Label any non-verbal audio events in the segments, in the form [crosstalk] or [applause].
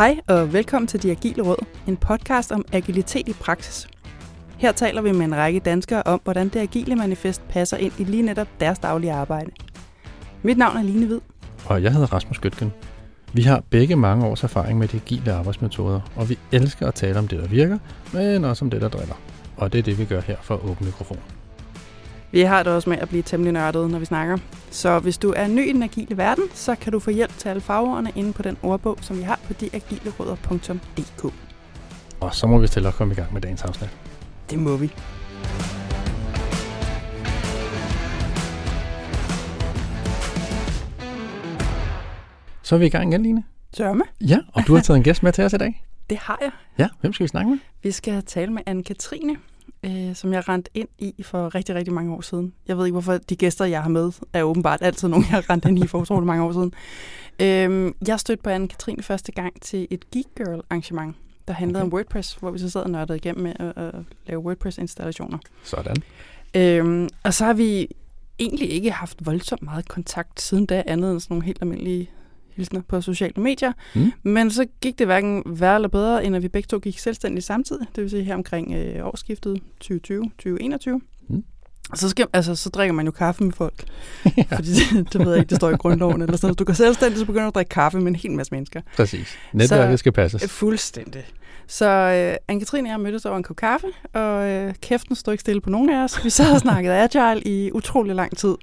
Hej og velkommen til De Agile Råd, en podcast om agilitet i praksis. Her taler vi med en række danskere om, hvordan det agile manifest passer ind i lige netop deres daglige arbejde. Mit navn er Line Hvid. Og jeg hedder Rasmus Gøtgen. Vi har begge mange års erfaring med de agile arbejdsmetoder, og vi elsker at tale om det, der virker, men også om det, der driller. Og det er det, vi gør her for Åben Mikrofon. Vi har det også med at blive temmelig nørdet, når vi snakker. Så hvis du er ny i den agile verden, så kan du få hjælp til alle fagordene inde på den ordbog, som vi har på deagileråder.dk. Og så må vi stille at komme i gang med dagens afsnit. Det må vi. Så er vi i gang igen, Line. Sørme. Ja, og du har taget en gæst med til os i dag. [laughs] Det har jeg. Ja, hvem skal vi snakke med? Vi skal tale med Anne-Katrine, øh, som jeg rent ind i for rigtig, rigtig mange år siden. Jeg ved ikke, hvorfor de gæster, jeg har med, er åbenbart altid nogen, jeg har rent ind i for utrolig mange år siden. Øh, jeg stødte på Anne-Katrine første gang til et Geek Girl arrangement, der handlede okay. om WordPress, hvor vi så sad og nørdede igennem med at, at lave WordPress-installationer. Sådan. Øh, og så har vi egentlig ikke haft voldsomt meget kontakt siden da, andet end sådan nogle helt almindelige hilsner på sociale medier. Mm. Men så gik det hverken værre eller bedre, end at vi begge to gik selvstændigt samtidig. Det vil sige her omkring øh, årsskiftet 2020-2021. Mm. Så, skal, altså, så drikker man jo kaffe med folk. [laughs] ja. Fordi det, det ved jeg ikke, det står i grundloven eller sådan noget. Du kan selvstændigt, så begynder du at drikke kaffe med en hel masse mennesker. Præcis. Netværket skal passes. Fuldstændig. Så øh, Anne-Katrine og jeg mødtes over en kop kaffe, og øh, kæften stod ikke stille på nogen af os. Vi sad og snakkede agile i utrolig lang tid.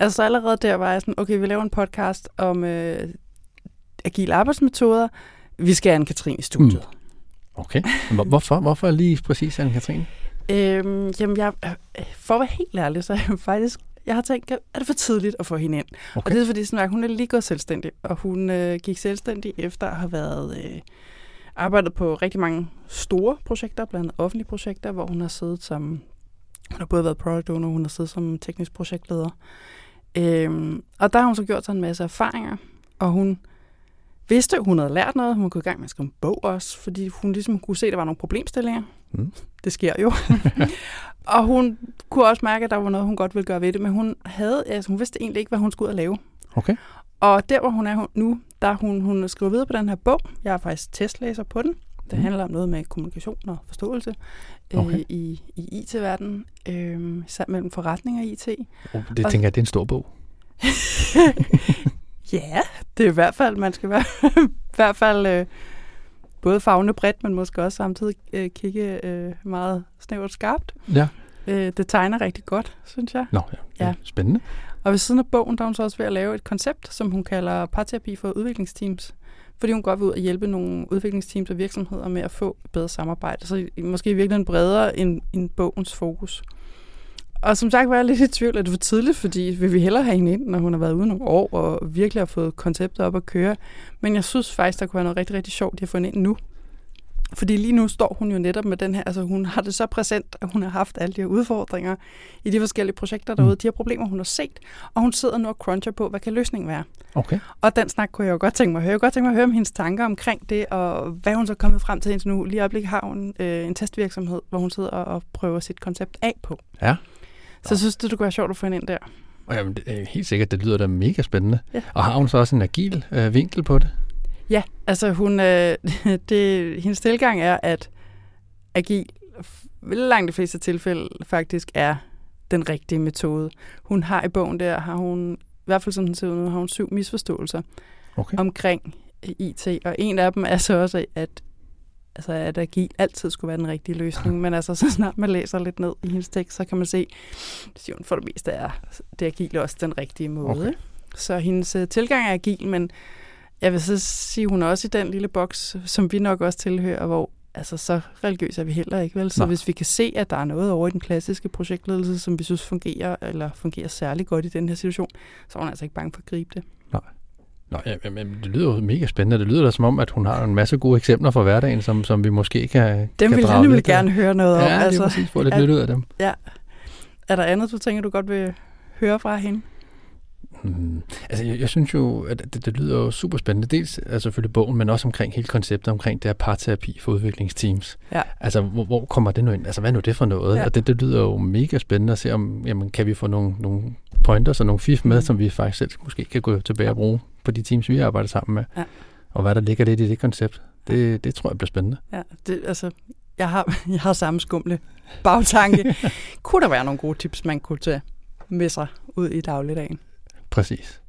Altså allerede der var jeg sådan, okay, vi laver en podcast om øh, agile arbejdsmetoder. Vi skal have Anne-Katrine i studiet. Mm. Okay. Hvorfor? Hvorfor lige præcis Anne-Katrine? Øhm, jamen, jeg, for at være helt ærlig, så er jeg faktisk jeg har tænkt, er det for tidligt at få hende ind? Okay. Og det er fordi, sådan, hun er lige gået selvstændig, og hun øh, gik selvstændig efter at have været øh, arbejdet på rigtig mange store projekter, blandt andet offentlige projekter, hvor hun har siddet som, hun har både været product owner, hun har siddet som teknisk projektleder. Øhm, og der har hun så gjort sig en masse erfaringer, og hun vidste, at hun havde lært noget. Hun kunne i gang med at skrive en bog også, fordi hun ligesom kunne se, at der var nogle problemstillinger. Mm. Det sker jo. [laughs] og hun kunne også mærke, at der var noget, hun godt ville gøre ved det, men hun, havde, altså, hun vidste egentlig ikke, hvad hun skulle ud og lave. Okay. Og der, hvor hun er nu, der hun, hun skriver videre på den her bog. Jeg er faktisk testlæser på den. Det mm. handler om noget med kommunikation og forståelse øh, okay. øh, i, i IT-verdenen, øh, sammen mellem forretning og IT. Oh, det og, tænker jeg, det er en stor bog. [laughs] ja, det er i hvert fald, man skal være, [laughs] i hvert fald øh, både fagne bredt, men måske også samtidig øh, kigge øh, meget snævert skarpt. Ja. Øh, det tegner rigtig godt, synes jeg. Nå, ja. ja. Spændende. Og ved siden af bogen, der er hun så også ved at lave et koncept, som hun kalder parterapi for udviklingsteams fordi hun godt vil ud og hjælpe nogle udviklingsteams og virksomheder med at få bedre samarbejde. Så måske virkelig bredere end, end bogens fokus. Og som sagt var jeg lidt i tvivl, at det var tidligt, fordi vi hellere have hende ind, når hun har været ude nogle år og virkelig har fået koncepter op at køre. Men jeg synes faktisk, der kunne være noget rigtig, rigtig sjovt, at få hende ind nu. Fordi lige nu står hun jo netop med den her, altså hun har det så præsent, at hun har haft alle de her udfordringer i de forskellige projekter derude, mm. de her problemer, hun har set, og hun sidder nu og cruncher på, hvad kan løsningen være? Okay. Og den snak kunne jeg jo godt tænke mig at høre. Jeg kunne godt tænke mig at høre om hendes tanker omkring det, og hvad hun så er kommet frem til indtil nu. Lige i øjeblikket har hun øh, en testvirksomhed, hvor hun sidder og, prøver sit koncept af på. Ja. Så synes du, det kunne være sjovt at få hende ind der? Jamen, det er helt sikkert, det lyder da mega spændende. Ja. Og har hun så også en agil øh, vinkel på det? Ja, altså hun, øh, [laughs] det, hendes tilgang er, at agil langt de fleste tilfælde faktisk er den rigtige metode. Hun har i bogen der, har hun, i hvert fald som den ser ud nu, har hun syv misforståelser okay. omkring IT, og en af dem er så også, at altså at agil altid skulle være den rigtige løsning, [laughs] men altså så snart man læser lidt ned i hendes tekst, så kan man se, at for det meste er det agile også den rigtige måde. Okay. Så hendes uh, tilgang er agil, men jeg vil så sige, hun er også i den lille boks, som vi nok også tilhører, hvor altså, så religiøs er vi heller ikke, vel? Så Nå. hvis vi kan se, at der er noget over i den klassiske projektledelse, som vi synes fungerer, eller fungerer særlig godt i den her situation, så er hun altså ikke bange for at gribe det. Nej. Nå, ja, men det lyder jo mega spændende. Det lyder da som om, at hun har en masse gode eksempler fra hverdagen, som, som vi måske kan Dem kan vil jeg nemlig gerne høre noget om. Ja, altså, det er præcis. Få lidt nyt ud af dem. Ja. Er der andet, du tænker, du godt vil høre fra hende? Hmm. Altså, jeg, jeg synes jo, at det, det lyder jo super spændende. Dels er selvfølgelig bogen, men også omkring hele konceptet omkring det her parterapi for udviklingsteams. Ja. Altså, hvor, hvor kommer det nu ind? Altså, hvad er nu det for noget? Ja. Og det, det lyder jo mega spændende at se, om jamen, kan vi få nogle, nogle pointers og nogle fif med, mm. som vi faktisk selv måske kan gå tilbage og bruge på de teams, vi arbejder sammen med. Ja. Og hvad der ligger lidt i det koncept, det, det tror jeg bliver spændende. Ja, det, altså, jeg har, [laughs] jeg har samme skumle bagtanke. [laughs] kunne der være nogle gode tips, man kunne tage med sig ud i dagligdagen? Præcis.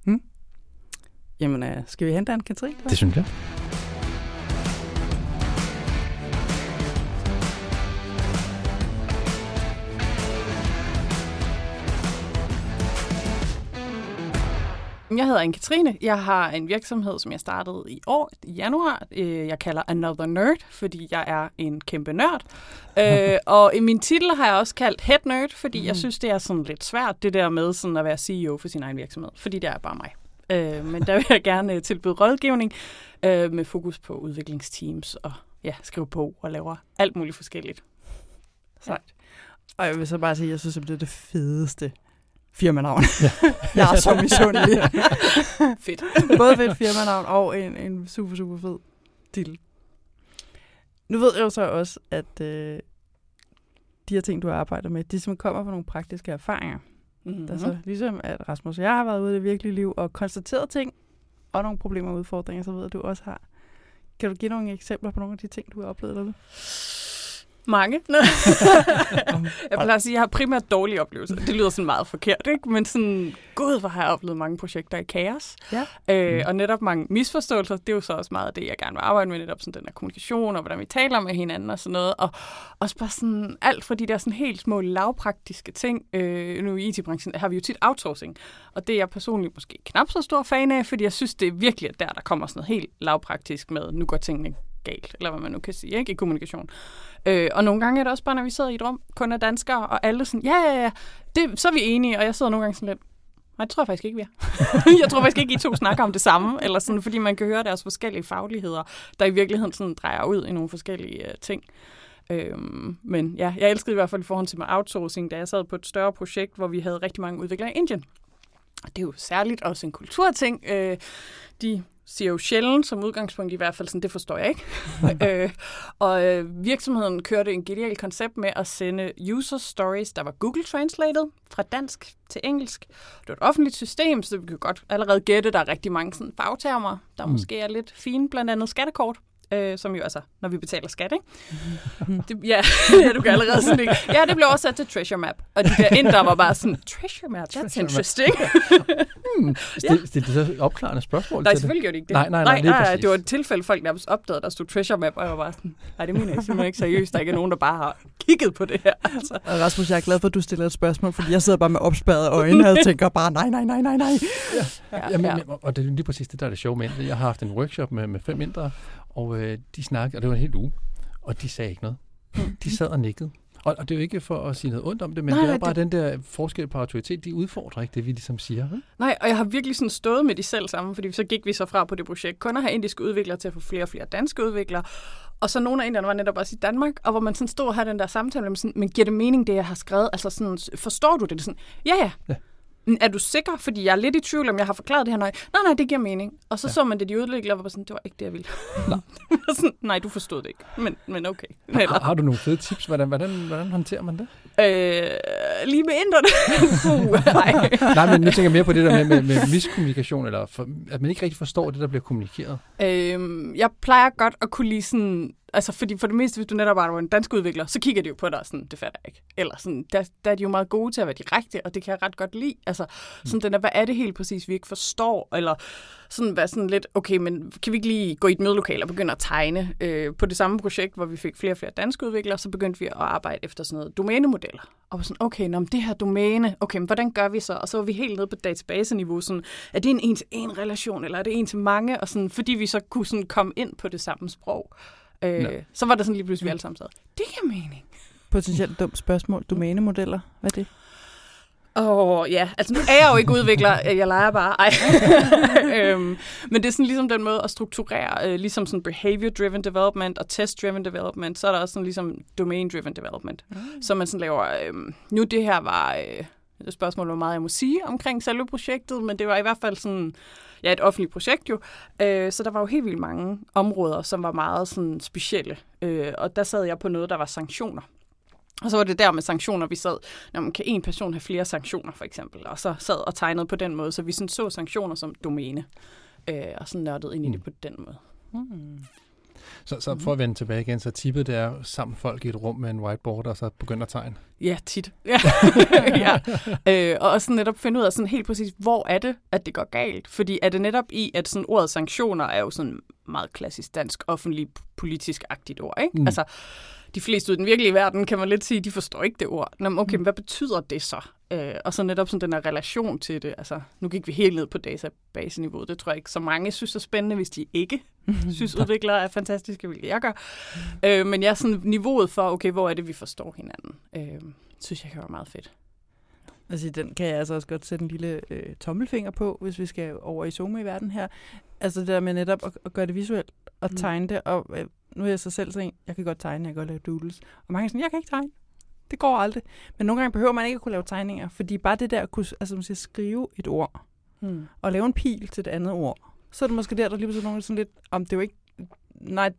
Jamen, øh, skal vi hente en Katrin? Det synes jeg. Jeg hedder Anne-Katrine. Jeg har en virksomhed, som jeg startede i år, i januar. Øh, Jeg kalder Another Nerd, fordi jeg er en kæmpe nørd. Øh, [laughs] og i min titel har jeg også kaldt Head Nerd, fordi jeg synes, det er sådan lidt svært, det der med sådan at være CEO for sin egen virksomhed. Fordi det er bare mig. Øh, men der vil jeg gerne øh, tilbyde rådgivning øh, med fokus på udviklingsteams og ja, skrive på og laver alt muligt forskelligt. Så. Og jeg vil så bare sige, at jeg synes, at det er det fedeste firmanavn. Ja. [laughs] jeg er så misundelig. [laughs] Fedt. Både fedt firmanavn og en, en super, super fed titel. Nu ved jeg jo så også, at øh, de her ting, du arbejder med, de som kommer fra nogle praktiske erfaringer. Mm-hmm. Altså, ligesom at Rasmus og jeg har været ude i det virkelige liv og konstateret ting og nogle problemer og udfordringer, så ved jeg, at du også har. Kan du give nogle eksempler på nogle af de ting, du har oplevet derude? Mange. [laughs] jeg plejer at sige, at jeg har primært dårlige oplevelser. Det lyder sådan meget forkert, ikke? Men sådan, gud, hvor har jeg oplevet mange projekter i kaos. Ja. Øh, og netop mange misforståelser, det er jo så også meget af det, jeg gerne vil arbejde med, netop sådan den her kommunikation, og hvordan vi taler med hinanden og sådan noget. Og også bare sådan alt fra de der sådan helt små lavpraktiske ting. Øh, nu i IT-branchen har vi jo tit outsourcing, og det er jeg personligt måske knap så stor fan af, fordi jeg synes, det er virkelig der, der kommer sådan noget helt lavpraktisk med, nu går tingene galt, eller hvad man nu kan sige, ikke, i kommunikation. Øh, og nogle gange er det også bare, når vi sidder i et rum, kun er danskere, og alle sådan, ja, ja, ja, det, så er vi enige, og jeg sidder nogle gange sådan lidt, nej, det tror jeg faktisk ikke, vi er. [laughs] jeg tror faktisk ikke, I to snakker om det samme, eller sådan, fordi man kan høre deres forskellige fagligheder, der i virkeligheden sådan drejer ud i nogle forskellige uh, ting. Øhm, men ja, jeg elskede i hvert fald i forhold til med outsourcing, da jeg sad på et større projekt, hvor vi havde rigtig mange udviklere i Indien. Og det er jo særligt også en kulturting. Øh, de siger jo sjældent som udgangspunkt i hvert fald sådan, det forstår jeg ikke. [laughs] øh, og øh, virksomheden kørte en genial koncept med at sende user stories, der var Google Translated fra dansk til engelsk. Det var et offentligt system, så vi kan godt allerede gætte, der er rigtig mange sådan fagtermer, der mm. måske er lidt fine, blandt andet skattekort øh, som jo altså, når vi betaler skat, ikke? Det, ja, [laughs] ja, du kan allerede sådan ikke. Ja, det blev også sat til Treasure Map. Og de der indre var bare sådan, Treasure Map, that's Treasure interesting. Hmm. Stil, stil det så opklarende spørgsmål Nej, til det? selvfølgelig gjorde de ikke det. Nej, nej, nej, lige nej, præcis. det var et tilfælde, folk nærmest opdagede, der stod Treasure Map, og jeg var bare sådan, nej, det mener jeg simpelthen ikke seriøst. Der er ikke nogen, der bare har kigget på det her. Altså. Og Rasmus, jeg er glad for, at du stiller et spørgsmål, fordi jeg sidder bare med opspadet øjne og tænker bare, nej, nej, nej, nej, nej. Ja, Jamen, ja. ja. Og det er lige præcis det, der er det sjove med det. Jeg har haft en workshop med, med fem indre, og øh, de snakkede, og det var en hel uge, og de sagde ikke noget. De sad og nikkede. Og, og det er jo ikke for at sige noget ondt om det, men Nej, det er bare det... den der forskel på autoritet, de udfordrer ikke det, vi ligesom siger. vel? Nej, og jeg har virkelig sådan stået med de selv sammen, fordi så gik vi så fra på det projekt, kun at have indiske udviklere til at få flere og flere danske udviklere. Og så nogle af indierne var netop også i Danmark, og hvor man sådan stod og havde den der samtale med sådan, men giver det mening, det jeg har skrevet? Altså sådan, forstår du det? det sådan, ja, ja. Ja. Er du sikker? Fordi jeg er lidt i tvivl, om jeg har forklaret det her. Nej, nej, nej det giver mening. Og så ja. så man det, de udviklere var bare sådan, det var ikke det, jeg ville. Nej. [laughs] sådan, nej, du forstod det ikke. Men, men okay. Har, har du nogle fede tips? Hvordan, hvordan, hvordan håndterer man det? Øh, lige med inderne. Puh, [laughs] nej. [laughs] Nej, men nu tænker jeg mere på det der med, med, med miskommunikation, eller for, at man ikke rigtig forstår det, der bliver kommunikeret. Øhm, jeg plejer godt at kunne lide sådan... Altså, fordi for det meste, hvis du netop bare er en dansk udvikler, så kigger de jo på dig sådan, det fatter jeg ikke. Eller sådan, der, der er de jo meget gode til at være direkte, og det kan jeg ret godt lide. Altså, sådan den der, hvad er det helt præcis, vi ikke forstår? Eller sådan være sådan lidt, okay, men kan vi ikke lige gå i et mødelokale og begynde at tegne? Øh, på det samme projekt, hvor vi fik flere og flere danske udviklere, så begyndte vi at arbejde efter sådan noget domænemodeller. Og var sådan, okay, nå, men det her domæne, okay, men hvordan gør vi så? Og så var vi helt nede på database-niveau, sådan, er det en en-til-en relation, eller er det en til mange? Og sådan, fordi vi så kunne sådan komme ind på det samme sprog. Øh, så var det sådan lige pludselig, vi alle sammen sad. Det giver mening. Potentielt dumt spørgsmål. Domænemodeller, hvad er det? Åh, oh, ja. Altså, nu er jeg jo ikke udvikler. [laughs] Jeg leger bare. Ej. [laughs] øhm, men det er sådan ligesom den måde at strukturere, øh, ligesom sådan behavior-driven development og test-driven development, så er der også sådan ligesom domain-driven development. Mm. Så man sådan laver, øh, nu det her var, øh, spørgsmål, hvor meget jeg må sige omkring selve projektet, men det var i hvert fald sådan, ja, et offentligt projekt jo. Øh, så der var jo helt vildt mange områder, som var meget sådan specielle. Øh, og der sad jeg på noget, der var sanktioner. Og så var det der med sanktioner, vi sad, når man kan en person have flere sanktioner for eksempel, og så sad og tegnede på den måde, så vi sådan så sanktioner som domæne, øh, og sådan nørdede ind i det på den måde. Hmm. Så, så for at vende tilbage igen, så tippet det er sammen folk i et rum med en whiteboard, og så begynder at tegne. Ja, tit. [laughs] Ja. ja. Øh, og også netop finde ud af sådan helt præcis, hvor er det, at det går galt? Fordi er det netop i, at sådan ordet sanktioner er jo sådan meget klassisk dansk, offentlig politisk-agtigt ord, ikke? Mm. Mm. Altså, de fleste ud i den virkelige verden, kan man lidt sige, de forstår ikke det ord. Nå, okay, men hvad betyder det så? Øh, og så netop sådan den her relation til det. Altså, nu gik vi helt ned på database-niveau. Det tror jeg ikke så mange synes er spændende, hvis de ikke [laughs] synes, udviklere er fantastiske, hvilket jeg gør. Øh, men ja, sådan niveauet for, okay, hvor er det, vi forstår hinanden, øh, synes jeg kan være meget fedt. Altså, den kan jeg altså også godt sætte en lille øh, tommelfinger på, hvis vi skal over i Zoom i verden her. Altså det der med netop at, at gøre det visuelt og Mm. tegne det. Og øh, nu er jeg så selv sådan en, jeg kan godt tegne, jeg kan godt lave doodles. Og mange er sådan, jeg kan ikke tegne. Det går aldrig. Men nogle gange behøver man ikke at kunne lave tegninger, fordi bare det der at kunne altså, man siger, skrive et ord Mm. og lave en pil til det andet ord, så er det måske der, der lige pludselig er nogen sådan lidt, om det er jo ikke, nej,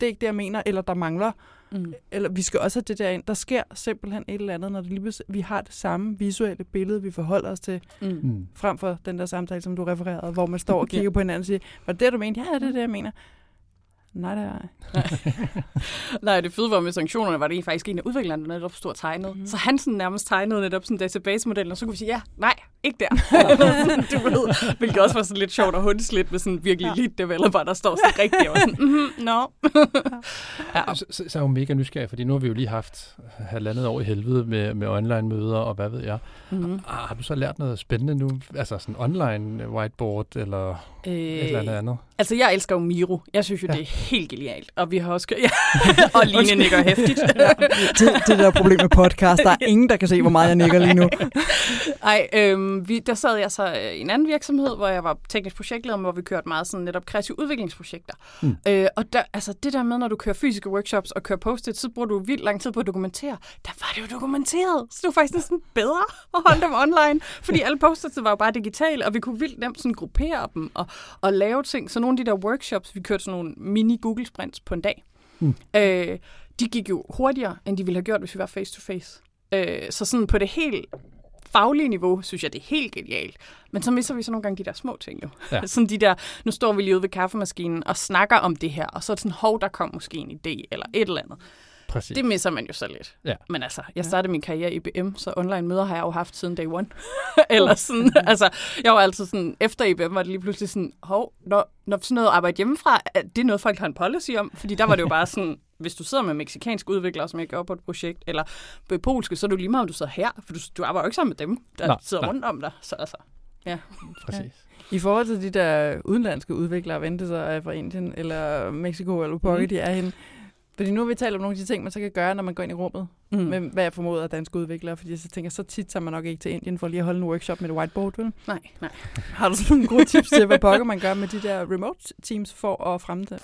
det er ikke det, jeg mener, eller der mangler Mm. eller vi skal også have det der ind. Der sker simpelthen et eller andet, når det lige pludselig- vi har det samme visuelle billede, vi forholder os til, Mm. Frem for den der samtale, som du refererede, hvor man står og [laughs] Ja. kigger på hinanden og siger, var det det, du mente? Ja, det er det, jeg mener. Nej, det er jeg. [laughs] Nej, det fede var med sanktionerne, var det faktisk en af udviklerne, der netop stod og tegnede. Mm. Så han sådan nærmest tegnede netop sådan en database-model, og så kunne vi sige, ja, nej, ikke der. [laughs] Du ved, [laughs] hvilket også var sådan lidt sjovt og hundsligt med sådan virkelig Ja. lead developer, der står sådan rigtigt og sådan, mm-hmm, no. [laughs] ja. Så, så, så er jo mega nysgerrig, fordi nu har vi jo lige haft halvandet år i helvede med, med online-møder og hvad ved jeg. Mm-hmm. Ah, har du så lært noget spændende nu? Altså sådan online whiteboard eller øh, et eller andet andet? Altså, jeg elsker jo Miro. Jeg synes jo, Ja. ja. det er helt genialt. Og vi har også... Ja. og Line nikker hæftigt. det, det der problem med podcast, der er ingen, der kan se, hvor meget jeg nikker lige nu. Ej, øhm, vi, der sad jeg så øh, i en anden virksomhed, hvor jeg var teknisk projektleder, hvor vi kørte meget sådan netop kreative udviklingsprojekter. Mm. Øh, og der, altså det der med, når du kører fysiske workshops og kører post så bruger du vildt lang tid på at dokumentere. Der var det jo dokumenteret, så det var faktisk næsten bedre at holde dem online, fordi alle post var jo bare digitale, og vi kunne vildt nemt sådan gruppere dem og, og lave ting. Så nogle af de der workshops, vi kørte sådan nogle mini Google sprints på en dag, Mm. øh, de gik jo hurtigere, end de ville have gjort, hvis vi var face to face. Øh, så sådan på det helt faglige niveau, synes jeg, det er helt genialt. Men så misser vi så nogle gange de der små ting jo. Ja. [laughs] Sådan de der, nu står vi lige ude ved kaffemaskinen og snakker om det her, og så er det sådan, hov, der kom måske en idé, eller et eller andet. Præcis. Det misser man jo så lidt. Ja. Men altså, jeg startede min karriere i IBM, så online møder har jeg jo haft siden day one. [laughs] eller sådan, [laughs] altså, jeg var altid sådan, efter IBM var det lige pludselig sådan, hov, når, når sådan noget arbejde hjemmefra, er det noget, folk har en policy om? Fordi der var det jo bare sådan, hvis du sidder med meksikanske udviklere, som jeg gør på et projekt, eller på polske, så er det jo lige meget, om du sidder her, for du, du arbejder jo ikke sammen med dem, der Nej, sidder nej. rundt om dig. Så altså, Præcis. I forhold til de der udenlandske udviklere, vente sig er fra Indien eller Mexico eller hvor mm. de er henne. Fordi nu har vi talt om nogle af de ting, man så kan gøre, når man går ind i rummet, mm. med hvad jeg formoder er danske udviklere. Fordi så tænker jeg, så tit tager man nok ikke til Indien for lige at holde en workshop med et whiteboard, vel? nej, nej. Har du sådan nogle gode tips til, hvad pokker man gør med de der remote teams for at fremme den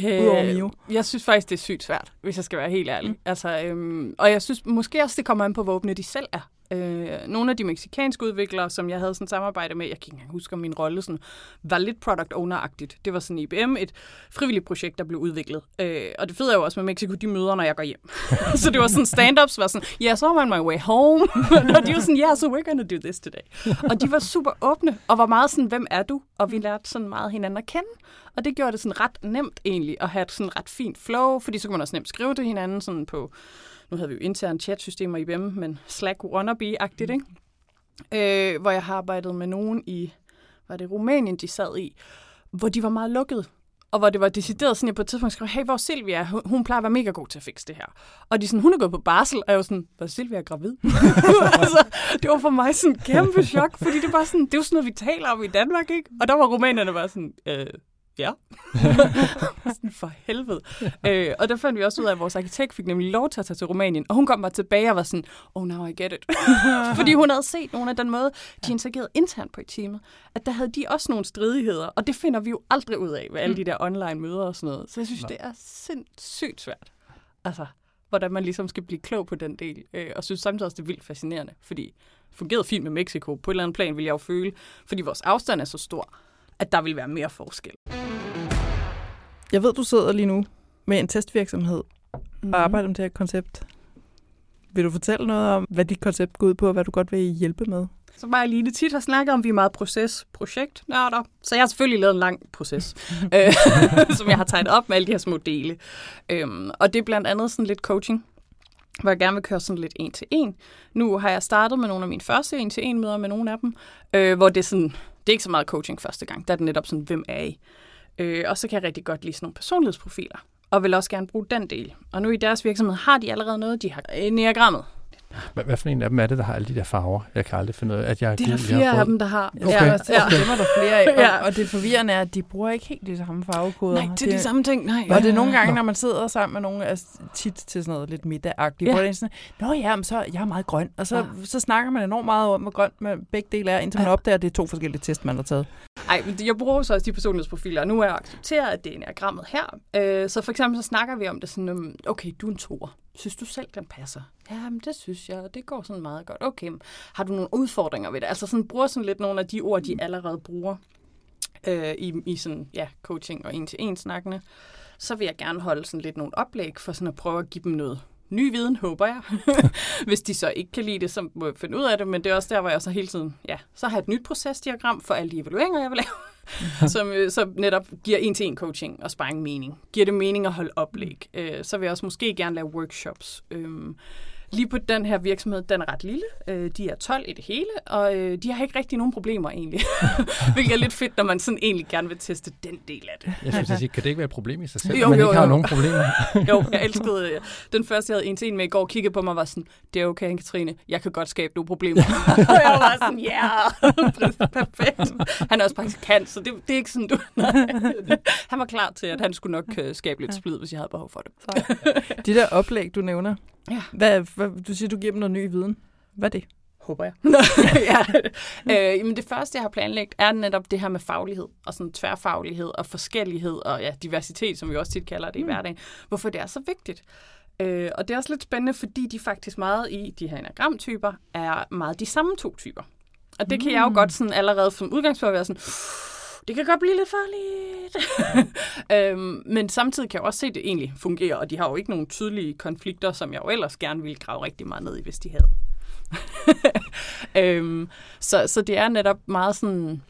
forståelsen? Udover Mio. Jeg synes faktisk, det er sygt svært, hvis jeg skal være helt ærlig. Mm. Altså, øhm, og jeg synes måske også, det kommer an på, hvor åbne de selv er. Øh, nogle af de meksikanske udviklere, som jeg havde sådan samarbejde med, jeg kan ikke engang huske, om min rolle sådan, var lidt product owner-agtigt. Det var sådan IBM, et frivilligt projekt, der blev udviklet. Øh, og det fede er jo også med Mexico, de møder, når jeg går hjem. [laughs] så det var sådan, stand-ups var sådan, yeah, so I'm on my way home. [laughs] og de var sådan, yeah, so we're gonna do this today. og de var super åbne, og var meget sådan, hvem er du? Og vi lærte sådan meget hinanden at kende. Og det gjorde det sådan ret nemt egentlig, at have et sådan ret fint flow, fordi så kunne man også nemt skrive til hinanden sådan på, nu havde vi jo interne chatsystemer i IBM, men Slack wannabe-agtigt, ikke? Øh, hvor jeg har arbejdet med nogen i, var det Rumænien, de sad i, hvor de var meget lukkede. Og hvor det var decideret sådan, jeg på et tidspunkt skrev, hey, hvor Silvia? Hun, hun plejer at være mega god til at fikse det her. Og de sådan, hun er gået på barsel, og jeg var sådan, var Silvia gravid? [laughs] altså, det var for mig sådan en kæmpe chok, fordi det var sådan, det er jo sådan noget, vi taler om i Danmark, ikke? Og der var rumænerne bare sådan, øh, ja. [laughs] sådan for helvede. øh, og der fandt vi også ud af, at vores arkitekt fik nemlig lov til at tage til Rumænien. Og hun kom bare tilbage og var sådan, oh, now I get it. [laughs] Fordi hun havde set nogle af den måde, de interagerede internt på i teamet, at der havde de også nogle stridigheder. Og det finder vi jo aldrig ud af ved alle de der online møder og sådan noget. Så jeg synes, Nej. det er sindssygt svært. Altså, hvordan man ligesom skal blive klog på den del. Øh, og synes samtidig også, det er vildt fascinerende. Fordi det fungerede fint med Mexico. På et eller andet plan vil jeg jo føle, fordi vores afstand er så stor, at der vil være mere forskel. Jeg ved, du sidder lige nu med en testvirksomhed Mm. og arbejder med det her koncept. Vil du fortælle noget om, hvad dit koncept går ud på, og hvad du godt vil hjælpe med? Så bare lige tit har snakket om, at vi er meget proces, projekt, nørder. Så jeg har selvfølgelig lavet en lang proces, [laughs] øh, [laughs] som jeg har tegnet op med alle de her små dele. Øhm, og det er blandt andet sådan lidt coaching, hvor jeg gerne vil køre sådan lidt en til en. Nu har jeg startet med nogle af mine første en til en møder med nogle af dem, øh, hvor det er sådan, det er ikke så meget coaching første gang, der er det netop sådan, hvem er I? Øh, og så kan jeg rigtig godt lide sådan nogle personlighedsprofiler, og vil også gerne bruge den del. Og nu i deres virksomhed har de allerede noget, de har enagrammet. Hvad, hvad for en af dem er det, der har alle de der farver? Jeg kan aldrig finde ud af, at jeg er Det er der fire af dem, der har. Okay. Ja, Ja, og dem er der flere af. [laughs] Ja. Og, og det forvirrende er, at de bruger ikke helt de samme farvekoder. Nej, det er de samme ting. Nej. Og det er nogle gange, Nå. når man sidder sammen med nogen, altså tit til sådan noget lidt middagagtigt, Ja. ja. hvor det er sådan, Nå ja, men så jeg er meget grøn. Og så, Ja. ja. så snakker man enormt meget om, hvor grøn man begge dele er, indtil man Ja. opdager, at det er to forskellige test, man har taget. Ej, men jeg bruger så også de personlighedsprofiler, og nu er jeg accepteret, at det er enagrammet her. Øh, så for eksempel så snakker vi om det sådan, um, okay, du er en toer. Synes du selv, den passer? Ja, men det synes jeg, det går sådan meget godt. Okay, har du nogle udfordringer ved det? Altså sådan, bruger sådan lidt nogle af de ord, de allerede bruger øh, i, i sådan, ja, coaching og en-til-en snakkende. Så vil jeg gerne holde sådan lidt nogle oplæg for sådan at prøve at give dem noget ny viden, håber jeg. [laughs] Hvis de så ikke kan lide det, så må jeg finde ud af det, men det er også der, hvor jeg så hele tiden, ja, så har jeg et nyt procesdiagram for alle de evalueringer, jeg vil lave, [laughs] som øh, så netop giver en-til-en coaching og sparring mening. Giver det mening at holde oplæg. Øh, så vil jeg også måske gerne lave workshops. Øh, Lige på den her virksomhed, den er ret lille. Øh, de er 12 i det hele, og øh, de har ikke rigtig nogen problemer egentlig. [laughs] Hvilket er lidt fedt, når man sådan egentlig gerne vil teste den del af det. Jeg synes, at sige, kan det ikke være et problem i sig selv, Jo, man jo, ikke har jo. nogen problemer? [laughs] Jo, jeg elskede øh, den første, jeg havde en til en med i går, kiggede på mig og var sådan, det er okay, Katrine, jeg kan godt skabe nogle problemer. [laughs] og jeg var sådan, ja, yeah, perfekt. Han er også praktikant, så det, det er ikke sådan, du... Nej. Han var klar til, at han skulle nok øh, skabe lidt splid, hvis jeg havde behov for det. De der oplæg, du nævner, Ja. hvad, hvad, du siger, du giver dem noget ny viden. Hvad er det? Håber jeg. [laughs] ja. øh, jamen det første, jeg har planlagt, er netop det her med faglighed, og sådan tværfaglighed, og forskellighed, og ja, diversitet, som vi også tit kalder det i hverdagen. Hvorfor det er så vigtigt. Øh, og det er også lidt spændende, fordi de faktisk meget i de her enagramtyper er meget de samme to typer. Og det kan jeg jo godt sådan allerede som udgangspunkt være sådan, det kan godt blive lidt farligt. [laughs] øhm, men samtidig kan jeg også se, at det egentlig fungerer, og de har jo ikke nogen tydelige konflikter, som jeg jo ellers gerne ville grave rigtig meget ned i, hvis de havde. [laughs] øhm, så, så det er netop meget sådan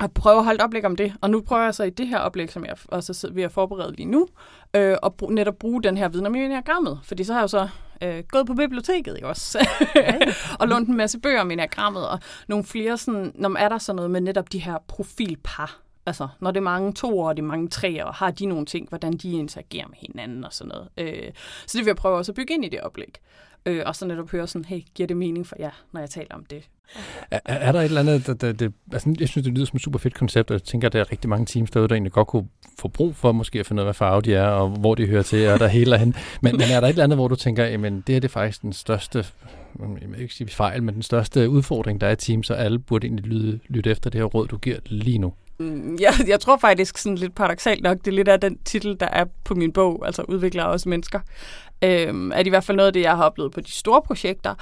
at prøve at holde et oplæg om det. Og nu prøver jeg så i det her oplæg, som jeg også sidder ved at forberede lige nu, øh, at br- netop bruge den her viden om enagrammet. Fordi så har jeg jo så øh, gået på biblioteket ikke også? [laughs] og lånt en masse bøger om enagrammet, og nogle flere sådan, når er der så noget med netop de her profilpar, Altså, når det er mange toer og det er mange treer, og har de nogle ting, hvordan de interagerer med hinanden og sådan noget. Øh, så det vil jeg prøve også at bygge ind i det oplæg. Øh, og så netop høre sådan, hey, giver det mening for jer, når jeg taler om det? Er, er der et eller andet, der, der, det, altså, jeg synes, det lyder som et super fedt koncept, og jeg tænker, at der er rigtig mange teams derude, der egentlig godt kunne få brug for måske at finde ud af, hvad farve de er, og hvor de hører til, og der hele hen. [laughs] Men, men er der et eller andet, hvor du tænker, jamen det her det er faktisk den største, jeg vil ikke sige fejl, men den største udfordring, der er i teams, og alle burde egentlig lytte, lytte efter det her råd, du giver lige nu? Mm, Jeg, jeg tror faktisk sådan lidt paradoxalt nok, det er lidt af den titel, der er på min bog, altså udvikler også mennesker. Øhm, at i hvert fald noget af det, jeg har oplevet på de store projekter,